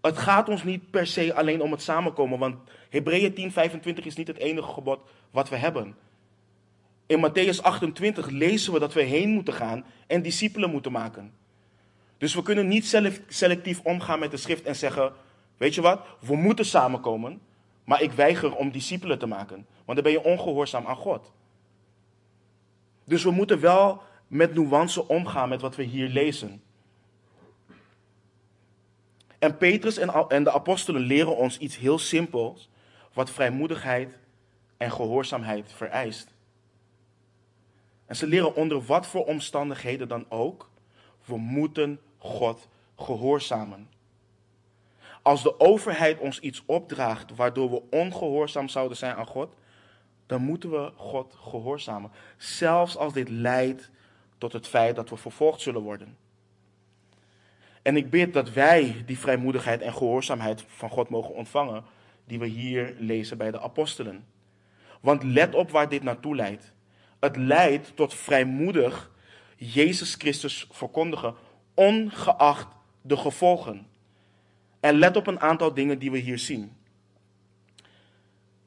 Het gaat ons niet per se alleen om het samenkomen, want Hebreeën 10:25 is niet het enige gebod wat we hebben. In Matthäus 28 lezen we dat we heen moeten gaan en discipelen moeten maken. Dus we kunnen niet selectief omgaan met de schrift en zeggen: Weet je wat, we moeten samenkomen, maar ik weiger om discipelen te maken. Want dan ben je ongehoorzaam aan God. Dus we moeten wel met nuance omgaan met wat we hier lezen. En Petrus en de apostelen leren ons iets heel simpels, wat vrijmoedigheid en gehoorzaamheid vereist. En ze leren onder wat voor omstandigheden dan ook, we moeten God gehoorzamen. Als de overheid ons iets opdraagt waardoor we ongehoorzaam zouden zijn aan God, dan moeten we God gehoorzamen. Zelfs als dit leidt tot het feit dat we vervolgd zullen worden. En ik bid dat wij die vrijmoedigheid en gehoorzaamheid van God mogen ontvangen, die we hier lezen bij de apostelen. Want let op waar dit naartoe leidt. Het leidt tot vrijmoedig Jezus Christus verkondigen, ongeacht de gevolgen. En let op een aantal dingen die we hier zien.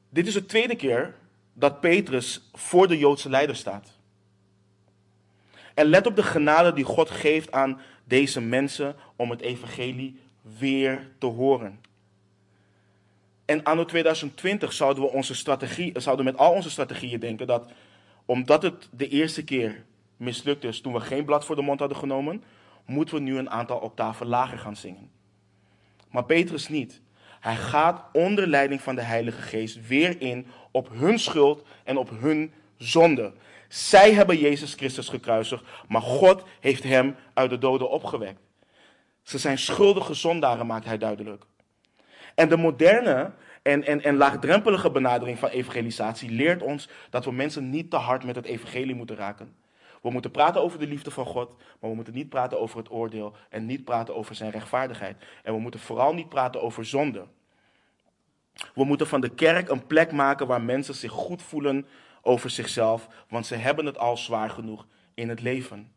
Dit is de tweede keer dat Petrus voor de Joodse leider staat. En let op de genade die God geeft aan deze mensen om het evangelie weer te horen. En anno 2020 zouden we onze strategie, zouden met al onze strategieën denken dat omdat het de eerste keer mislukt is toen we geen blad voor de mond hadden genomen, moeten we nu een aantal octaven lager gaan zingen. Maar Petrus niet. Hij gaat onder leiding van de Heilige Geest weer in op hun schuld en op hun zonde. Zij hebben Jezus Christus gekruisigd, maar God heeft hem uit de doden opgewekt. Ze zijn schuldige zondaren, maakt hij duidelijk. En de moderne en, en, en laagdrempelige benadering van evangelisatie leert ons dat we mensen niet te hard met het evangelie moeten raken. We moeten praten over de liefde van God, maar we moeten niet praten over het oordeel en niet praten over zijn rechtvaardigheid. En we moeten vooral niet praten over zonde. We moeten van de kerk een plek maken waar mensen zich goed voelen over zichzelf, want ze hebben het al zwaar genoeg in het leven.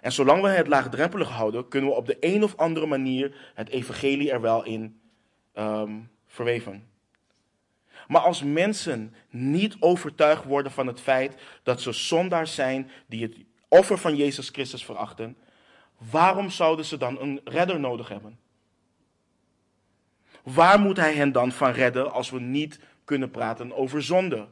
En zolang we het laagdrempelig houden, kunnen we op de een of andere manier het evangelie er wel in um, verweven. Maar als mensen niet overtuigd worden van het feit dat ze zondaars zijn die het offer van Jezus Christus verachten, waarom zouden ze dan een redder nodig hebben? Waar moet hij hen dan van redden als we niet kunnen praten over zonde?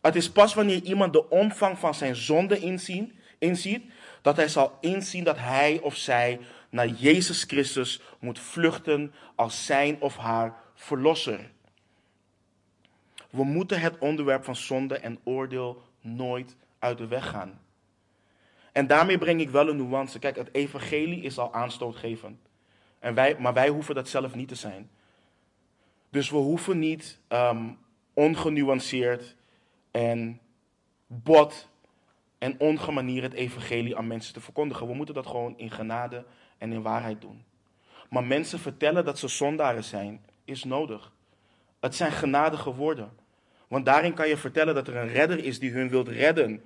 Het is pas wanneer iemand de omvang van zijn zonde inzien, inziet, dat hij zal inzien dat hij of zij naar Jezus Christus moet vluchten als zijn of haar verlosser. We moeten het onderwerp van zonde en oordeel nooit uit de weg gaan. En daarmee breng ik wel een nuance. Kijk, het evangelie is al aanstootgevend. En wij, maar wij hoeven dat zelf niet te zijn. Dus we hoeven niet um, ongenuanceerd en bot en ongemanierd het evangelie aan mensen te verkondigen. We moeten dat gewoon in genade en in waarheid doen. Maar mensen vertellen dat ze zondaren zijn, is nodig. Het zijn genadige woorden. Want daarin kan je vertellen dat er een redder is die hun wilt redden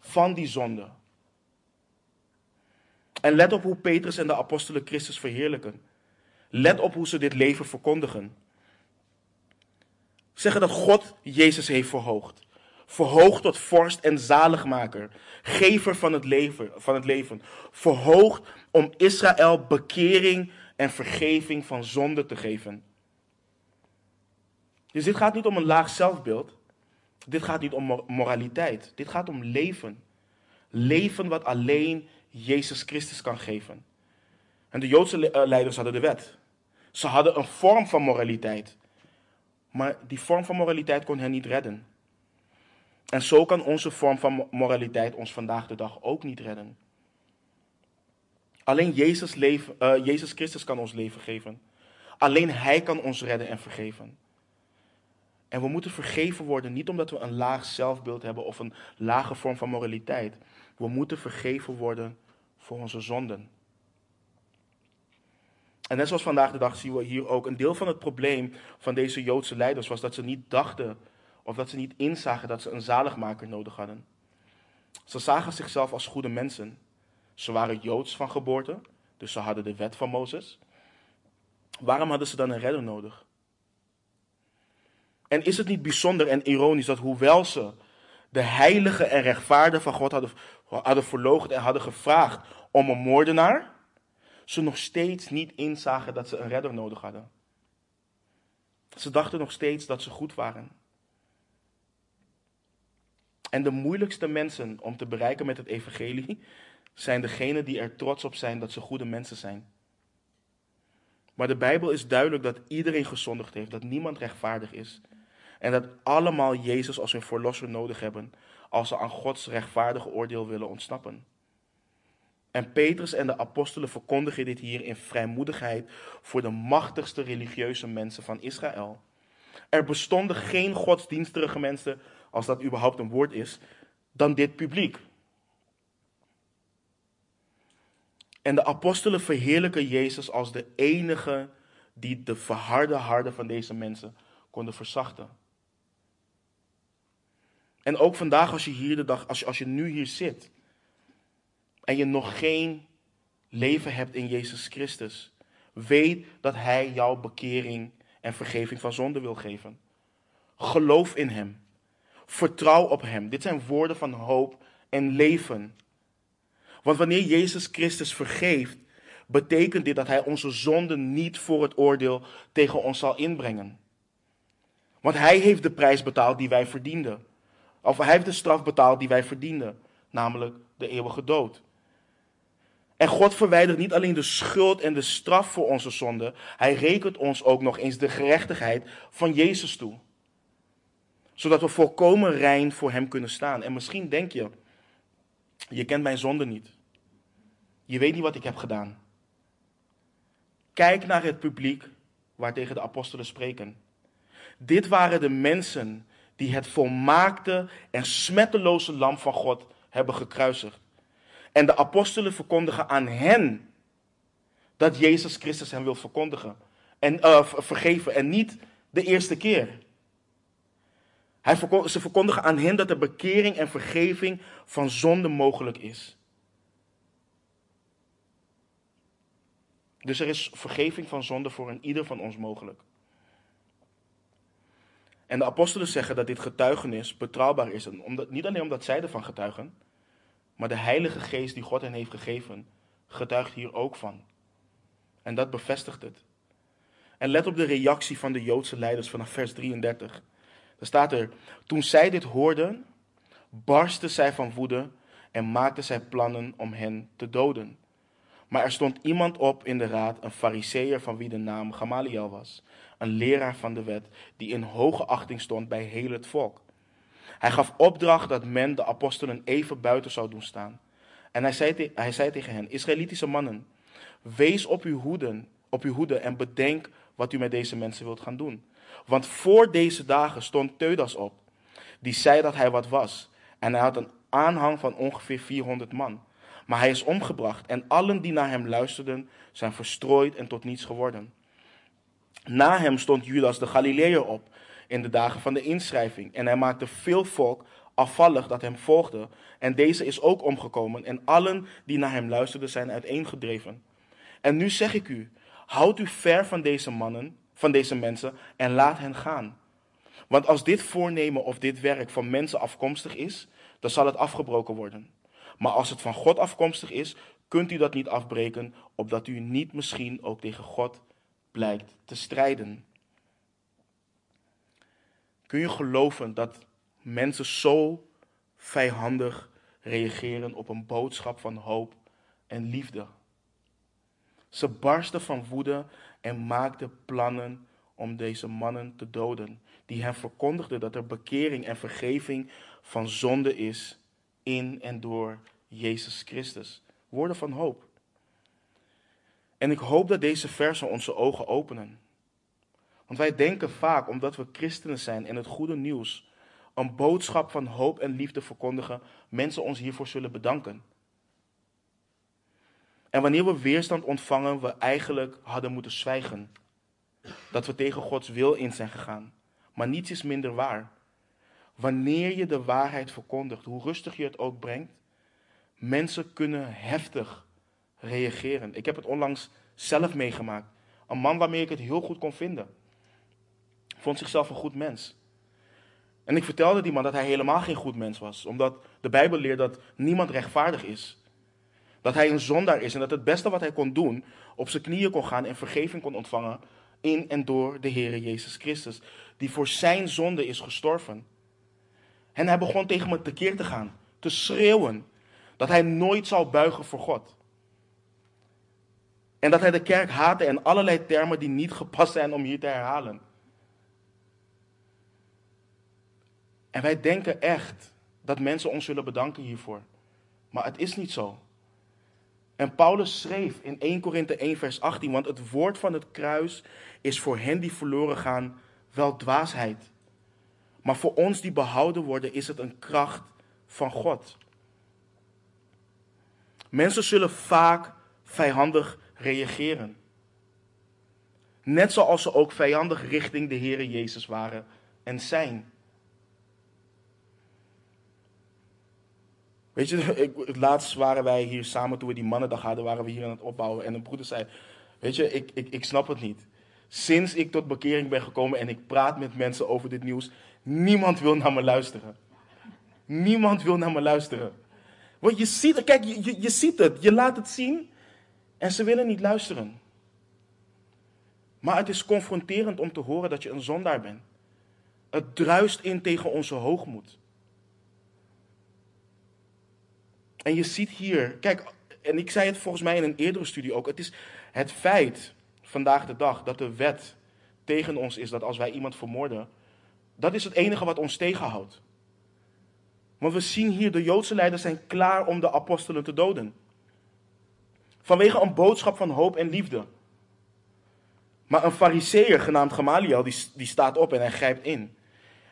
van die zonde. En let op hoe Petrus en de apostelen Christus verheerlijken. Let op hoe ze dit leven verkondigen. Zeggen dat God Jezus heeft verhoogd. Verhoogd tot vorst en zaligmaker. Gever van het leven. Van het leven. Verhoogd om Israël bekering en vergeving van zonde te geven. Dus dit gaat niet om een laag zelfbeeld. Dit gaat niet om moraliteit. Dit gaat om leven. Leven wat alleen Jezus Christus kan geven. En de Joodse eh, leiders hadden de wet. Ze hadden een vorm van moraliteit. Maar die vorm van moraliteit kon hen niet redden. En zo kan onze vorm van moraliteit ons vandaag de dag ook niet redden. Alleen Jezus, leven, uh, Jezus Christus kan ons leven geven. Alleen Hij kan ons redden en vergeven. En we moeten vergeven worden niet omdat we een laag zelfbeeld hebben of een lage vorm van moraliteit. We moeten vergeven worden voor onze zonden. En net zoals vandaag de dag zien we hier ook een deel van het probleem van deze Joodse leiders was dat ze niet dachten of dat ze niet inzagen dat ze een zaligmaker nodig hadden. Ze zagen zichzelf als goede mensen. Ze waren Joods van geboorte, dus ze hadden de wet van Mozes. Waarom hadden ze dan een redder nodig? En is het niet bijzonder en ironisch dat hoewel ze de heilige en rechtvaardige van God hadden, hadden en hadden gevraagd om een moordenaar, ze nog steeds niet inzagen dat ze een redder nodig hadden. Ze dachten nog steeds dat ze goed waren. En de moeilijkste mensen om te bereiken met het evangelie zijn degenen die er trots op zijn dat ze goede mensen zijn. Maar de Bijbel is duidelijk dat iedereen gezondigd heeft, dat niemand rechtvaardig is. En dat allemaal Jezus als hun verlosser nodig hebben als ze aan Gods rechtvaardige oordeel willen ontsnappen. En Petrus en de apostelen verkondigen dit hier in vrijmoedigheid voor de machtigste religieuze mensen van Israël. Er bestonden geen godsdienstige mensen, als dat überhaupt een woord is, dan dit publiek. En de apostelen verheerlijken Jezus als de enige die de verharde harden van deze mensen konden verzachten. En ook vandaag, als je hier de dag, als je, als je nu hier zit en je nog geen leven hebt in Jezus Christus, weet dat Hij jouw bekering en vergeving van zonde wil geven. Geloof in Hem. Vertrouw op Hem. Dit zijn woorden van hoop en leven. Want wanneer Jezus Christus vergeeft, betekent dit dat Hij onze zonden niet voor het oordeel tegen ons zal inbrengen. Want Hij heeft de prijs betaald die wij verdienden. Of Hij heeft de straf betaald die wij verdienden, namelijk de eeuwige dood. En God verwijdert niet alleen de schuld en de straf voor onze zonden, Hij rekent ons ook nog eens de gerechtigheid van Jezus toe. Zodat we volkomen rein voor Hem kunnen staan. En misschien denk je, je kent mijn zonde niet. Je weet niet wat ik heb gedaan. Kijk naar het publiek waartegen de apostelen spreken. Dit waren de mensen die het volmaakte en smetteloze lam van God hebben gekruisigd. En de apostelen verkondigen aan hen dat Jezus Christus hen wil verkondigen en uh, vergeven en niet de eerste keer. Hij ze verkondigen aan hen dat de bekering en vergeving van zonde mogelijk is. Dus er is vergeving van zonde voor een ieder van ons mogelijk. En de apostelen zeggen dat dit getuigenis betrouwbaar is. Omdat, niet alleen omdat zij ervan getuigen, maar de Heilige Geest die God hen heeft gegeven, getuigt hier ook van. En dat bevestigt het. En let op de reactie van de Joodse leiders vanaf vers 33. Daar staat er: Toen zij dit hoorden, barstten zij van woede en maakten zij plannen om hen te doden. Maar er stond iemand op in de raad, een fariseer van wie de naam Gamaliel was, een leraar van de wet, die in hoge achting stond bij heel het volk. Hij gaf opdracht dat men de apostelen even buiten zou doen staan. En hij zei, tegen hen, Israëlitische mannen, wees op uw, hoeden, op uw hoede en bedenk wat u met deze mensen wilt gaan doen. Want voor deze dagen stond Teudas op, die zei dat hij wat was. En hij had een aanhang van ongeveer 400 man. Maar hij is omgebracht en allen die naar hem luisterden zijn verstrooid en tot niets geworden. Na hem stond Judas de Galileër op in de dagen van de inschrijving en hij maakte veel volk afvallig dat hem volgde. En deze is ook omgekomen en allen die naar hem luisterden zijn uiteengedreven. En nu zeg ik u, houd u ver van deze mannen, van deze mensen en laat hen gaan. Want als dit voornemen of dit werk van mensen afkomstig is, dan zal het afgebroken worden. Maar als het van God afkomstig is, kunt u dat niet afbreken, opdat u niet misschien ook tegen God blijkt te strijden. Kun je geloven dat mensen zo vijandig reageren op een boodschap van hoop en liefde? Ze barsten van woede en maakten plannen om deze mannen te doden, die hen verkondigden dat er bekering en vergeving van zonde is in en door Jezus Christus. Woorden van hoop. En ik hoop dat deze versen onze ogen openen. Want wij denken vaak, omdat we christenen zijn en het goede nieuws, een boodschap van hoop en liefde verkondigen, mensen ons hiervoor zullen bedanken. En wanneer we weerstand ontvangen, we eigenlijk hadden moeten zwijgen. Dat we tegen Gods wil in zijn gegaan. Maar niets is minder waar. Wanneer je de waarheid verkondigt, hoe rustig je het ook brengt, mensen kunnen heftig reageren. Ik heb het onlangs zelf meegemaakt. Een man waarmee ik het heel goed kon vinden. Vond zichzelf een goed mens. En ik vertelde die man dat hij helemaal geen goed mens was. Omdat de Bijbel leert dat niemand rechtvaardig is. Dat hij een zondaar is en dat het beste wat hij kon doen, op zijn knieën kon gaan en vergeving kon ontvangen in en door de Heer Jezus Christus. Die voor zijn zonde is gestorven. En hij begon tegen me tekeer te gaan, te schreeuwen. Dat hij nooit zou buigen voor God. En dat hij de kerk haatte en allerlei termen die niet gepast zijn om hier te herhalen. En wij denken echt dat mensen ons zullen bedanken hiervoor. Maar het is niet zo. En Paulus schreef in 1 Korinthe 1 vers 18, want het woord van het kruis is voor hen die verloren gaan wel dwaasheid. Maar voor ons die behouden worden is het een kracht van God. Mensen zullen vaak vijandig reageren. Net zoals ze ook vijandig richting de Heere Jezus waren en zijn. Weet je, (laughs) ik, laatst waren wij hier samen, toen we die mannendag hadden, waren we hier aan het opbouwen. En een broeder zei, weet je, ik, ik, ik snap het niet. Sinds ik tot bekering ben gekomen en ik praat met mensen over dit nieuws, niemand wil naar me luisteren. Niemand wil naar me luisteren. Want je ziet, kijk, je, je, je ziet het, je laat het zien en ze willen niet luisteren. Maar het is confronterend om te horen dat je een zondaar bent. Het druist in tegen onze hoogmoed. En je ziet hier, kijk, en ik zei het volgens mij in een eerdere studie ook, het is het feit vandaag de dag dat de wet tegen ons is dat als wij iemand vermoorden, dat is het enige wat ons tegenhoudt. Want we zien hier, de Joodse leiders zijn klaar om de apostelen te doden. Vanwege een boodschap van hoop en liefde. Maar een fariseer genaamd Gamaliel, die, die staat op en hij grijpt in.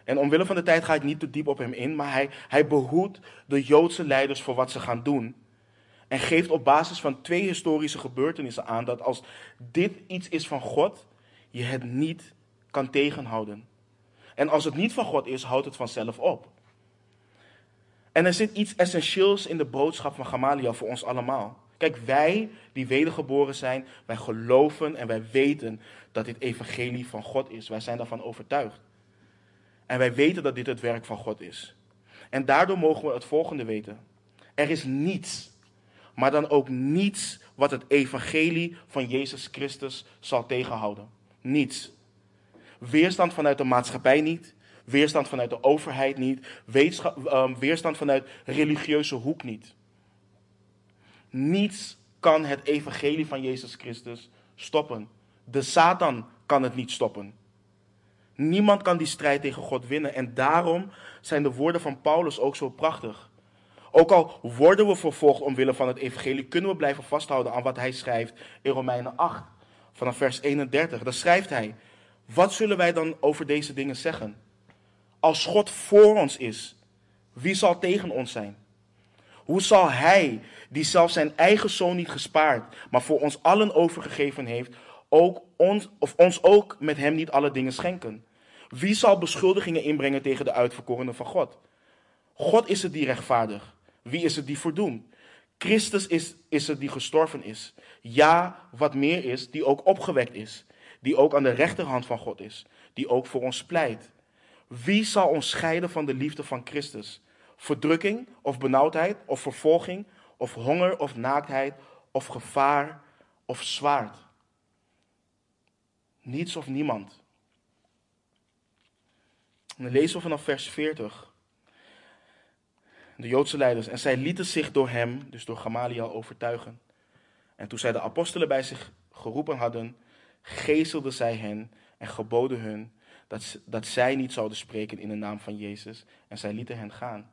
En omwille van de tijd ga ik niet te diep op hem in, maar hij, hij behoedt de Joodse leiders voor wat ze gaan doen. En geeft op basis van twee historische gebeurtenissen aan dat als dit iets is van God, je het niet kan tegenhouden. En als het niet van God is, houdt het vanzelf op. En er zit iets essentieels in de boodschap van Gamaliel voor ons allemaal. Kijk, wij die wedergeboren zijn, wij geloven en wij weten dat dit evangelie van God is. Wij zijn daarvan overtuigd. En wij weten dat dit het werk van God is. En daardoor mogen we het volgende weten. Er is niets, maar dan ook niets wat het evangelie van Jezus Christus zal tegenhouden. Niets. Weerstand vanuit de maatschappij niet. Weerstand vanuit de overheid niet. Ehm, weerstand vanuit religieuze hoek niet. Niets kan het evangelie van Jezus Christus stoppen. De Satan kan het niet stoppen. Niemand kan die strijd tegen God winnen. En daarom zijn de woorden van Paulus ook zo prachtig. Ook al worden we vervolgd omwille van het evangelie, kunnen we blijven vasthouden aan wat hij schrijft in Romeinen 8, vanaf vers 31. Dan schrijft hij, wat zullen wij dan over deze dingen zeggen? Als God voor ons is, wie zal tegen ons zijn? Hoe zal hij, die zelf zijn eigen zoon niet gespaard, maar voor ons allen overgegeven heeft, ook ons, of ons ook met hem niet alle dingen schenken? Wie zal beschuldigingen inbrengen tegen de uitverkorenen van God? God is het die rechtvaardig. Wie is het die verdoemt? Christus is, is het die gestorven is. Ja, wat meer is, die ook opgewekt is. Die ook aan de rechterhand van God is. Die ook voor ons pleit. Wie zal ons scheiden van de liefde van Christus? Verdrukking of benauwdheid of vervolging of honger of naaktheid of gevaar of zwaard? Niets of niemand. En lezen we vanaf vers 40. De Joodse leiders. En zij lieten zich door hem, dus door Gamaliel, overtuigen. En toen zij de apostelen bij zich geroepen hadden, gezelden zij hen en geboden hun dat, dat zij niet zouden spreken in de naam van Jezus. En zij lieten hen gaan.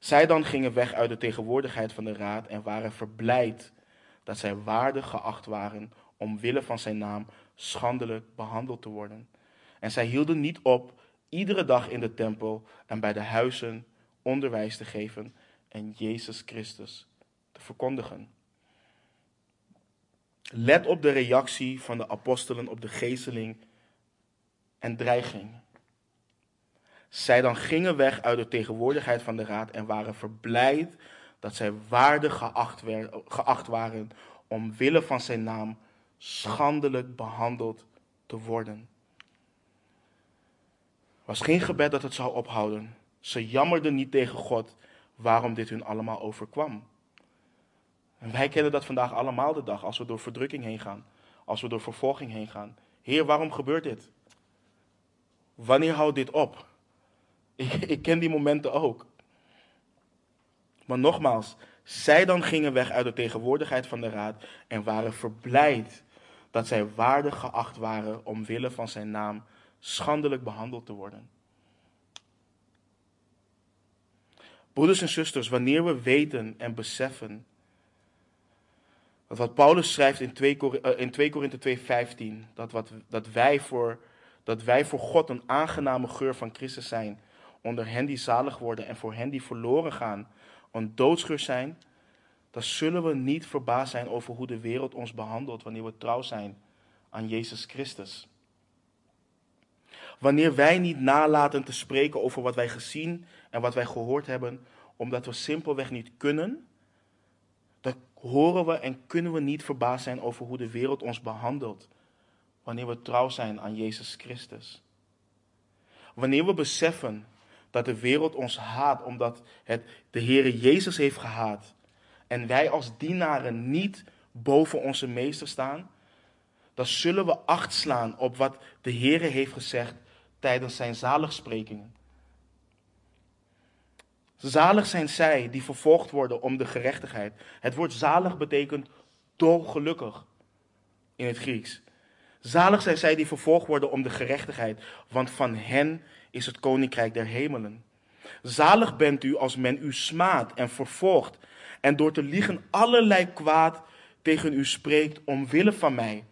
Zij dan gingen weg uit de tegenwoordigheid van de raad en waren verblijd dat zij waardig geacht waren omwille van zijn naam schandelijk behandeld te worden. En zij hielden niet op iedere dag in de tempel en bij de huizen onderwijs te geven en Jezus Christus te verkondigen. Let op de reactie van de apostelen op de geesteling en dreiging. Zij dan gingen weg uit de tegenwoordigheid van de raad en waren verblijd dat zij waardig geacht, geacht waren omwille van zijn naam schandelijk behandeld te worden. Was geen gebed dat het zou ophouden. Ze jammerden niet tegen God waarom dit hun allemaal overkwam. En wij kennen dat vandaag allemaal de dag als we door verdrukking heen gaan, als we door vervolging heen gaan. Heer, waarom gebeurt dit? Wanneer houdt dit op? Ik, ken die momenten ook. Maar nogmaals, zij dan gingen weg uit de tegenwoordigheid van de raad en waren verblijd dat zij waardig geacht waren omwille van zijn naam schandelijk behandeld te worden. Broeders en zusters, wanneer we weten en beseffen Dat wat Paulus schrijft in 2, Kor- eh, in 2 Korinthe 2:15, dat, wat, dat, wij voor, dat wij voor God een aangename geur van Christus zijn, onder hen die zalig worden en voor hen die verloren gaan, een doodsgeur zijn, dan zullen we niet verbaasd zijn over hoe de wereld ons behandelt wanneer we trouw zijn aan Jezus Christus. Wanneer wij niet nalaten te spreken over wat wij gezien en wat wij gehoord hebben, omdat we simpelweg niet kunnen, dan horen we en kunnen we niet verbaasd zijn over hoe de wereld ons behandelt wanneer we trouw zijn aan Jezus Christus. Wanneer we beseffen dat de wereld ons haat omdat het de Heere Jezus heeft gehaat en wij als dienaren niet boven onze meester staan, dan zullen we acht slaan op wat de Heere heeft gezegd tijdens zijn zaligsprekingen. Zalig zijn zij die vervolgd worden om de gerechtigheid. Het woord zalig betekent dolgelukkig in het Grieks. Zalig zijn zij die vervolgd worden om de gerechtigheid, want van hen is het koninkrijk der hemelen. Zalig bent u als men u smaadt en vervolgt en door te liegen allerlei kwaad tegen u spreekt omwille van mij.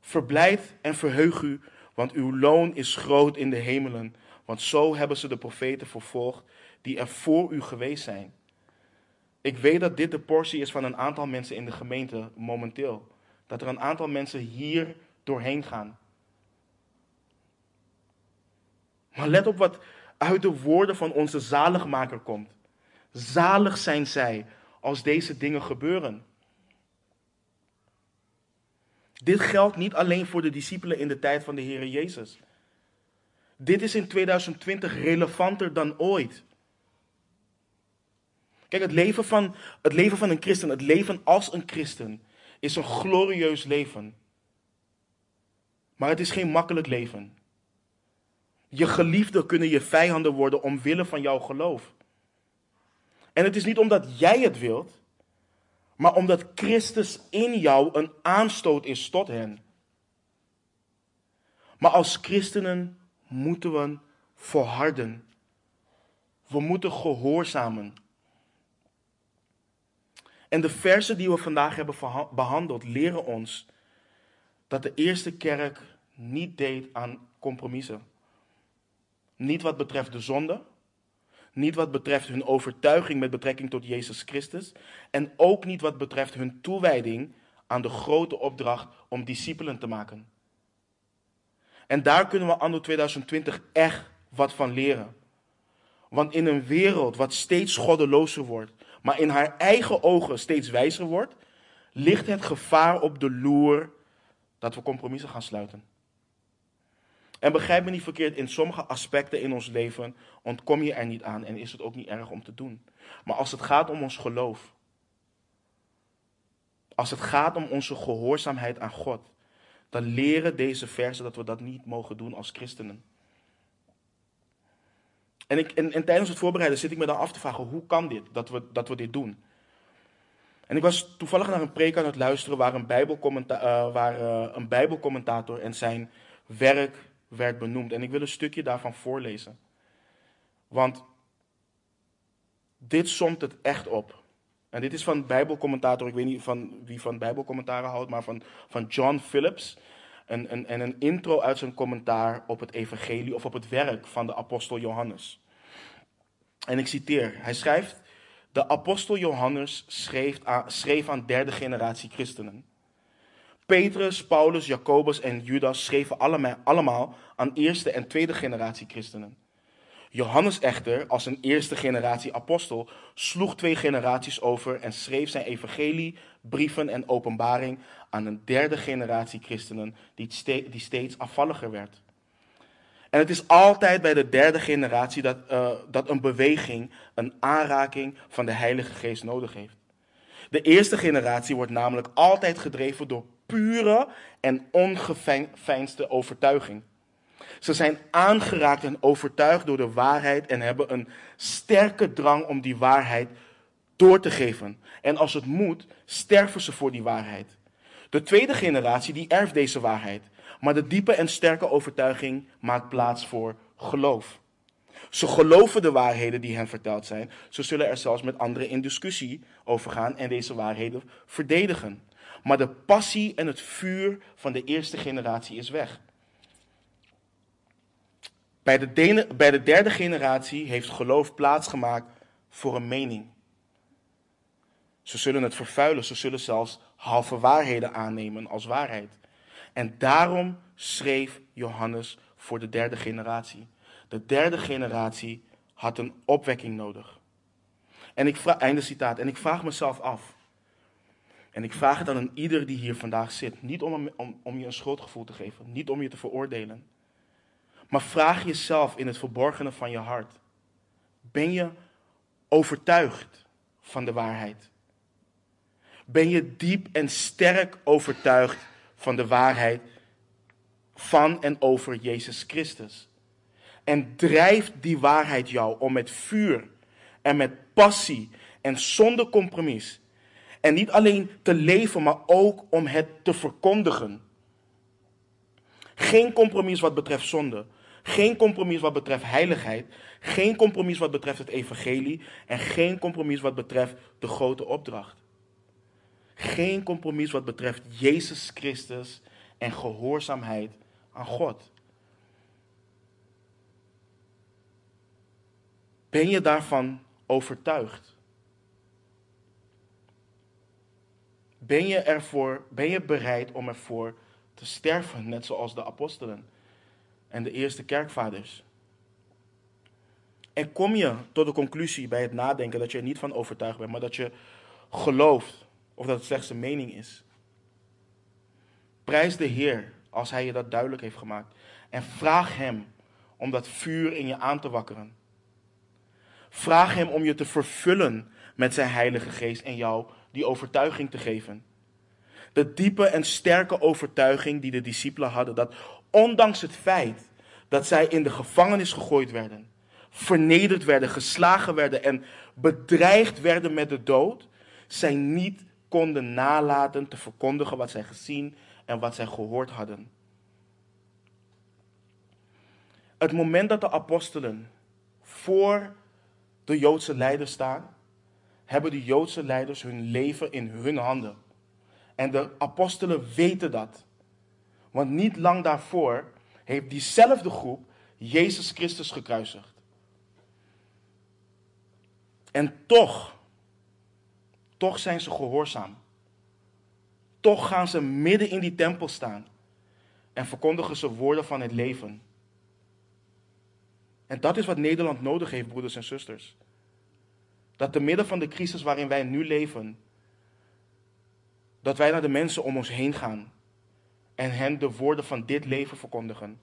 Verblijd en verheug u, want uw loon is groot in de hemelen, want zo hebben ze de profeten vervolgd die er voor u geweest zijn. Ik weet dat dit de portie is van een aantal mensen in de gemeente momenteel. Dat er een aantal mensen hier doorheen gaan. Maar let op wat uit de woorden van onze zaligmaker komt. Zalig zijn zij als deze dingen gebeuren. Dit geldt niet alleen voor de discipelen in de tijd van de Heer Jezus. Dit is in 2020 relevanter dan ooit. Kijk, het leven, van, het leven van een christen, het leven als een christen, is een glorieus leven. Maar het is geen makkelijk leven. Je geliefden kunnen je vijanden worden omwille van jouw geloof. En het is niet omdat jij het wilt, maar omdat Christus in jou een aanstoot is tot hen. Maar als christenen moeten we volharden. We moeten gehoorzamen. En de versen die we vandaag hebben behandeld leren ons dat de eerste kerk niet deed aan compromissen. Niet wat betreft de zonde, niet wat betreft hun overtuiging met betrekking tot Jezus Christus en ook niet wat betreft hun toewijding aan de grote opdracht om discipelen te maken. En daar kunnen we anno 2020 echt wat van leren. Want in een wereld wat steeds goddelozer wordt, maar in haar eigen ogen steeds wijzer wordt, ligt het gevaar op de loer dat we compromissen gaan sluiten. En begrijp me niet verkeerd, in sommige aspecten in ons leven ontkom je er niet aan en is het ook niet erg om te doen. Maar als het gaat om ons geloof, als het gaat om onze gehoorzaamheid aan God, dan leren deze versen dat we dat niet mogen doen als christenen. En, ik, en, en, tijdens het voorbereiden zit ik me dan af te vragen, hoe kan dit, dat we, dat we dit doen? En ik was toevallig naar een preek aan het luisteren waar een, bijbelcommenta uh, waar, uh, een bijbelcommentator en zijn werk werd benoemd. En ik wil een stukje daarvan voorlezen. Want dit somt het echt op. En dit is van bijbelcommentator, ik weet niet van wie van bijbelcommentaren houdt, maar van, van John Phillips. En een, en een intro uit zijn commentaar op het evangelie of op het werk van de apostel Johannes. En ik citeer, hij schrijft, de apostel Johannes schreef aan, schreef aan derde generatie christenen. Petrus, Paulus, Jacobus en Judas schreven allemaal, allemaal aan eerste en tweede generatie christenen. Johannes echter, als een eerste generatie apostel, sloeg twee generaties over en schreef zijn evangelie, brieven en openbaring aan een derde generatie christenen die steeds afvalliger werd. En het is altijd bij de derde generatie dat, uh, dat een beweging, een aanraking van de Heilige Geest nodig heeft. De eerste generatie wordt namelijk altijd gedreven door pure en ongeveinsde overtuiging. Ze zijn aangeraakt en overtuigd door de waarheid en hebben een sterke drang om die waarheid door te geven. En als het moet, sterven ze voor die waarheid. De tweede generatie die erft deze waarheid, maar de diepe en sterke overtuiging maakt plaats voor geloof. Ze geloven de waarheden die hen verteld zijn. Ze zullen er zelfs met anderen in discussie over gaan en deze waarheden verdedigen. Maar de passie en het vuur van de eerste generatie is weg. Bij de, bij de derde generatie heeft geloof plaatsgemaakt voor een mening. Ze zullen het vervuilen, ze zullen zelfs halve waarheden aannemen als waarheid. En daarom schreef Johannes voor de derde generatie. De derde generatie had een opwekking nodig. En ik vraag, einde citaat. En ik vraag mezelf af. En ik vraag het aan ieder die hier vandaag zit. Niet om, om, om je een schuldgevoel te geven. Niet om je te veroordelen. Maar vraag jezelf in het verborgene van je hart. Ben je overtuigd van de waarheid? Ben je diep en sterk overtuigd van de waarheid van en over Jezus Christus? En drijft die waarheid jou om met vuur en met passie en zonder compromis. En niet alleen te leven, maar ook om het te verkondigen. Geen compromis wat betreft zonde. Geen compromis wat betreft heiligheid. Geen compromis wat betreft het evangelie. En geen compromis wat betreft de grote opdracht. Geen compromis wat betreft Jezus Christus en gehoorzaamheid aan God. Ben je daarvan overtuigd? Ben je, ervoor, ben je bereid om ervoor te sterven, net zoals de apostelen en de eerste kerkvaders? En kom je tot de conclusie bij het nadenken dat je er niet van overtuigd bent, maar dat je gelooft of dat het slechts een mening is? Prijs de Heer als Hij je dat duidelijk heeft gemaakt. En vraag Hem om dat vuur in je aan te wakkeren. Vraag Hem om je te vervullen met Zijn Heilige Geest en jou die overtuiging te geven. De diepe en sterke overtuiging die de discipelen hadden, dat ondanks het feit dat zij in de gevangenis gegooid werden, vernederd werden, geslagen werden en bedreigd werden met de dood, zij niet konden nalaten te verkondigen wat zij gezien en wat zij gehoord hadden. Het moment dat de apostelen voor de Joodse leiders staan, hebben de Joodse leiders hun leven in hun handen. En de apostelen weten dat. Want niet lang daarvoor heeft diezelfde groep Jezus Christus gekruisigd. En toch, toch zijn ze gehoorzaam. Toch gaan ze midden in die tempel staan en verkondigen ze woorden van het leven. En dat is wat Nederland nodig heeft, broeders en zusters. Dat te midden van de crisis waarin wij nu leven, dat wij naar de mensen om ons heen gaan en hen de woorden van dit leven verkondigen.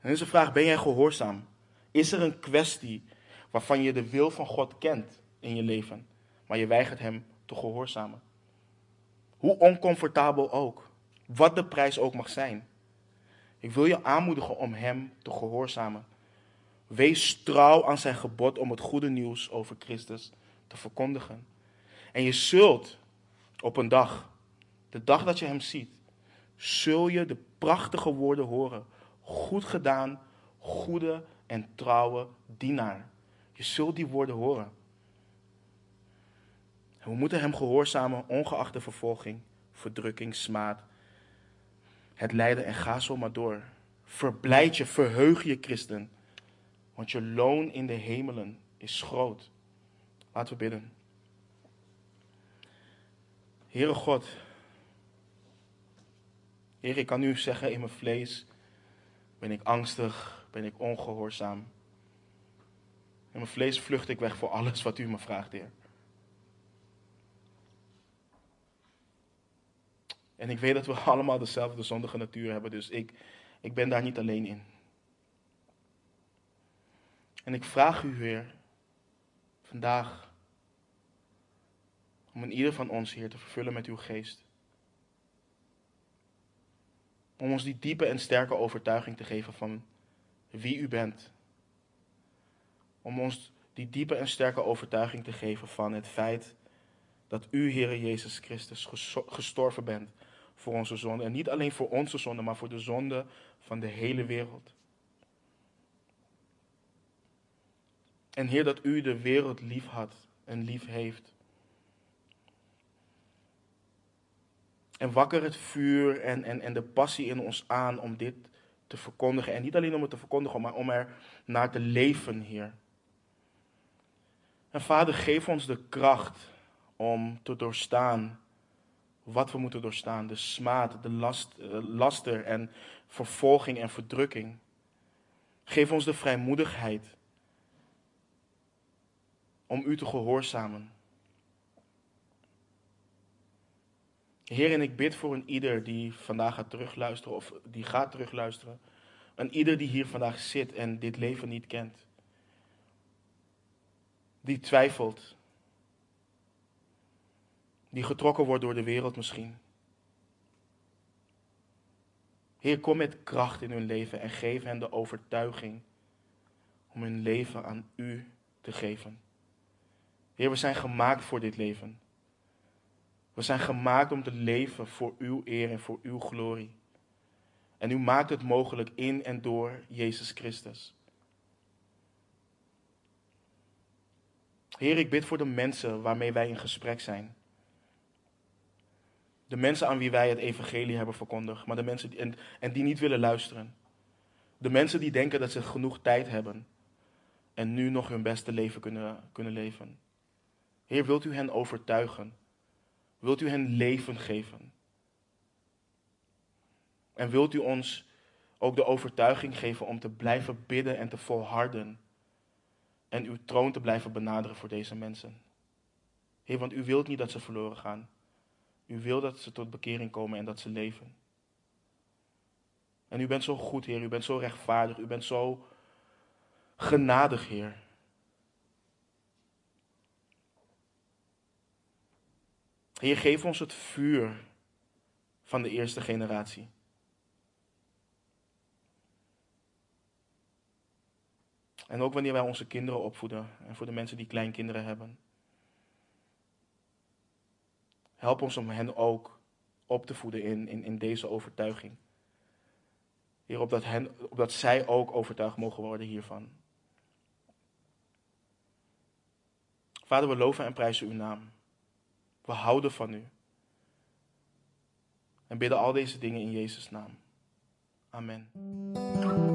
En is de vraag, ben jij gehoorzaam? Is er een kwestie waarvan je de wil van God kent in je leven, maar je weigert Hem te gehoorzamen? Hoe oncomfortabel ook, wat de prijs ook mag zijn. Ik wil je aanmoedigen om Hem te gehoorzamen. Wees trouw aan zijn gebod om het goede nieuws over Christus te verkondigen. En je zult op een dag, de dag dat je hem ziet, zul je de prachtige woorden horen. Goed gedaan, goede en trouwe dienaar. Je zult die woorden horen. we moeten hem gehoorzamen, ongeacht de vervolging, verdrukking, smaad, het lijden en ga zo maar door. Verblijd je, verheug je, christen want je loon in de hemelen is groot. Laten we bidden. Heere God, Heer, ik kan nu zeggen in mijn vlees, ben ik angstig, ben ik ongehoorzaam. In mijn vlees vlucht ik weg voor alles wat u me vraagt, Heer. En ik weet dat we (laughs) allemaal dezelfde zondige natuur hebben, dus ik, ik ben daar niet alleen in. En ik vraag u, Heer, vandaag, om in ieder van ons, Heer, te vervullen met uw geest. Om ons die diepe en sterke overtuiging te geven van wie u bent. Om ons die diepe en sterke overtuiging te geven van het feit dat u, Heere Jezus Christus, gestorven bent voor onze zonde. En niet alleen voor onze zonde, maar voor de zonde van de hele wereld. En Heer, dat u de wereld lief had en lief heeft. En wakker het vuur en, en, en de passie in ons aan om dit te verkondigen. En niet alleen om het te verkondigen, maar om er naar te leven, Heer. En Vader, geef ons de kracht om te doorstaan wat we moeten doorstaan. De smaad, de last, eh, laster en vervolging en verdrukking. Geef ons de vrijmoedigheid om u te gehoorzamen. Heer, en ik bid voor een ieder die vandaag gaat terugluisteren of die gaat terugluisteren. Een ieder die hier vandaag zit en dit leven niet kent. Die twijfelt. Die getrokken wordt door de wereld misschien. Heer, kom met kracht in hun leven en geef hen de overtuiging om hun leven aan U te geven. Heer, we zijn gemaakt voor dit leven. We zijn gemaakt om te leven voor uw eer en voor uw glorie. En u maakt het mogelijk in en door Jezus Christus. Heer, ik bid voor de mensen waarmee wij in gesprek zijn. De mensen aan wie wij het evangelie hebben verkondigd, maar de mensen die, en, en die niet willen luisteren. De mensen die denken dat ze genoeg tijd hebben en nu nog hun beste leven kunnen, kunnen leven. Heer, wilt u hen overtuigen? Wilt u hen leven geven? En wilt u ons ook de overtuiging geven om te blijven bidden en te volharden en uw troon te blijven benaderen voor deze mensen? Heer, want u wilt niet dat ze verloren gaan. U wilt dat ze tot bekering komen en dat ze leven. En u bent zo goed, Heer. U bent zo rechtvaardig. U bent zo genadig, Heer. Heer, geef ons het vuur van de eerste generatie. En ook wanneer wij onze kinderen opvoeden en voor de mensen die kleinkinderen hebben. Help ons om hen ook op te voeden in, in, in deze overtuiging. Heer, opdat, hen, opdat zij ook overtuigd mogen worden hiervan. Vader, we loven en prijzen uw naam. We houden van u. En bidden al deze dingen in Jezus' naam. Amen.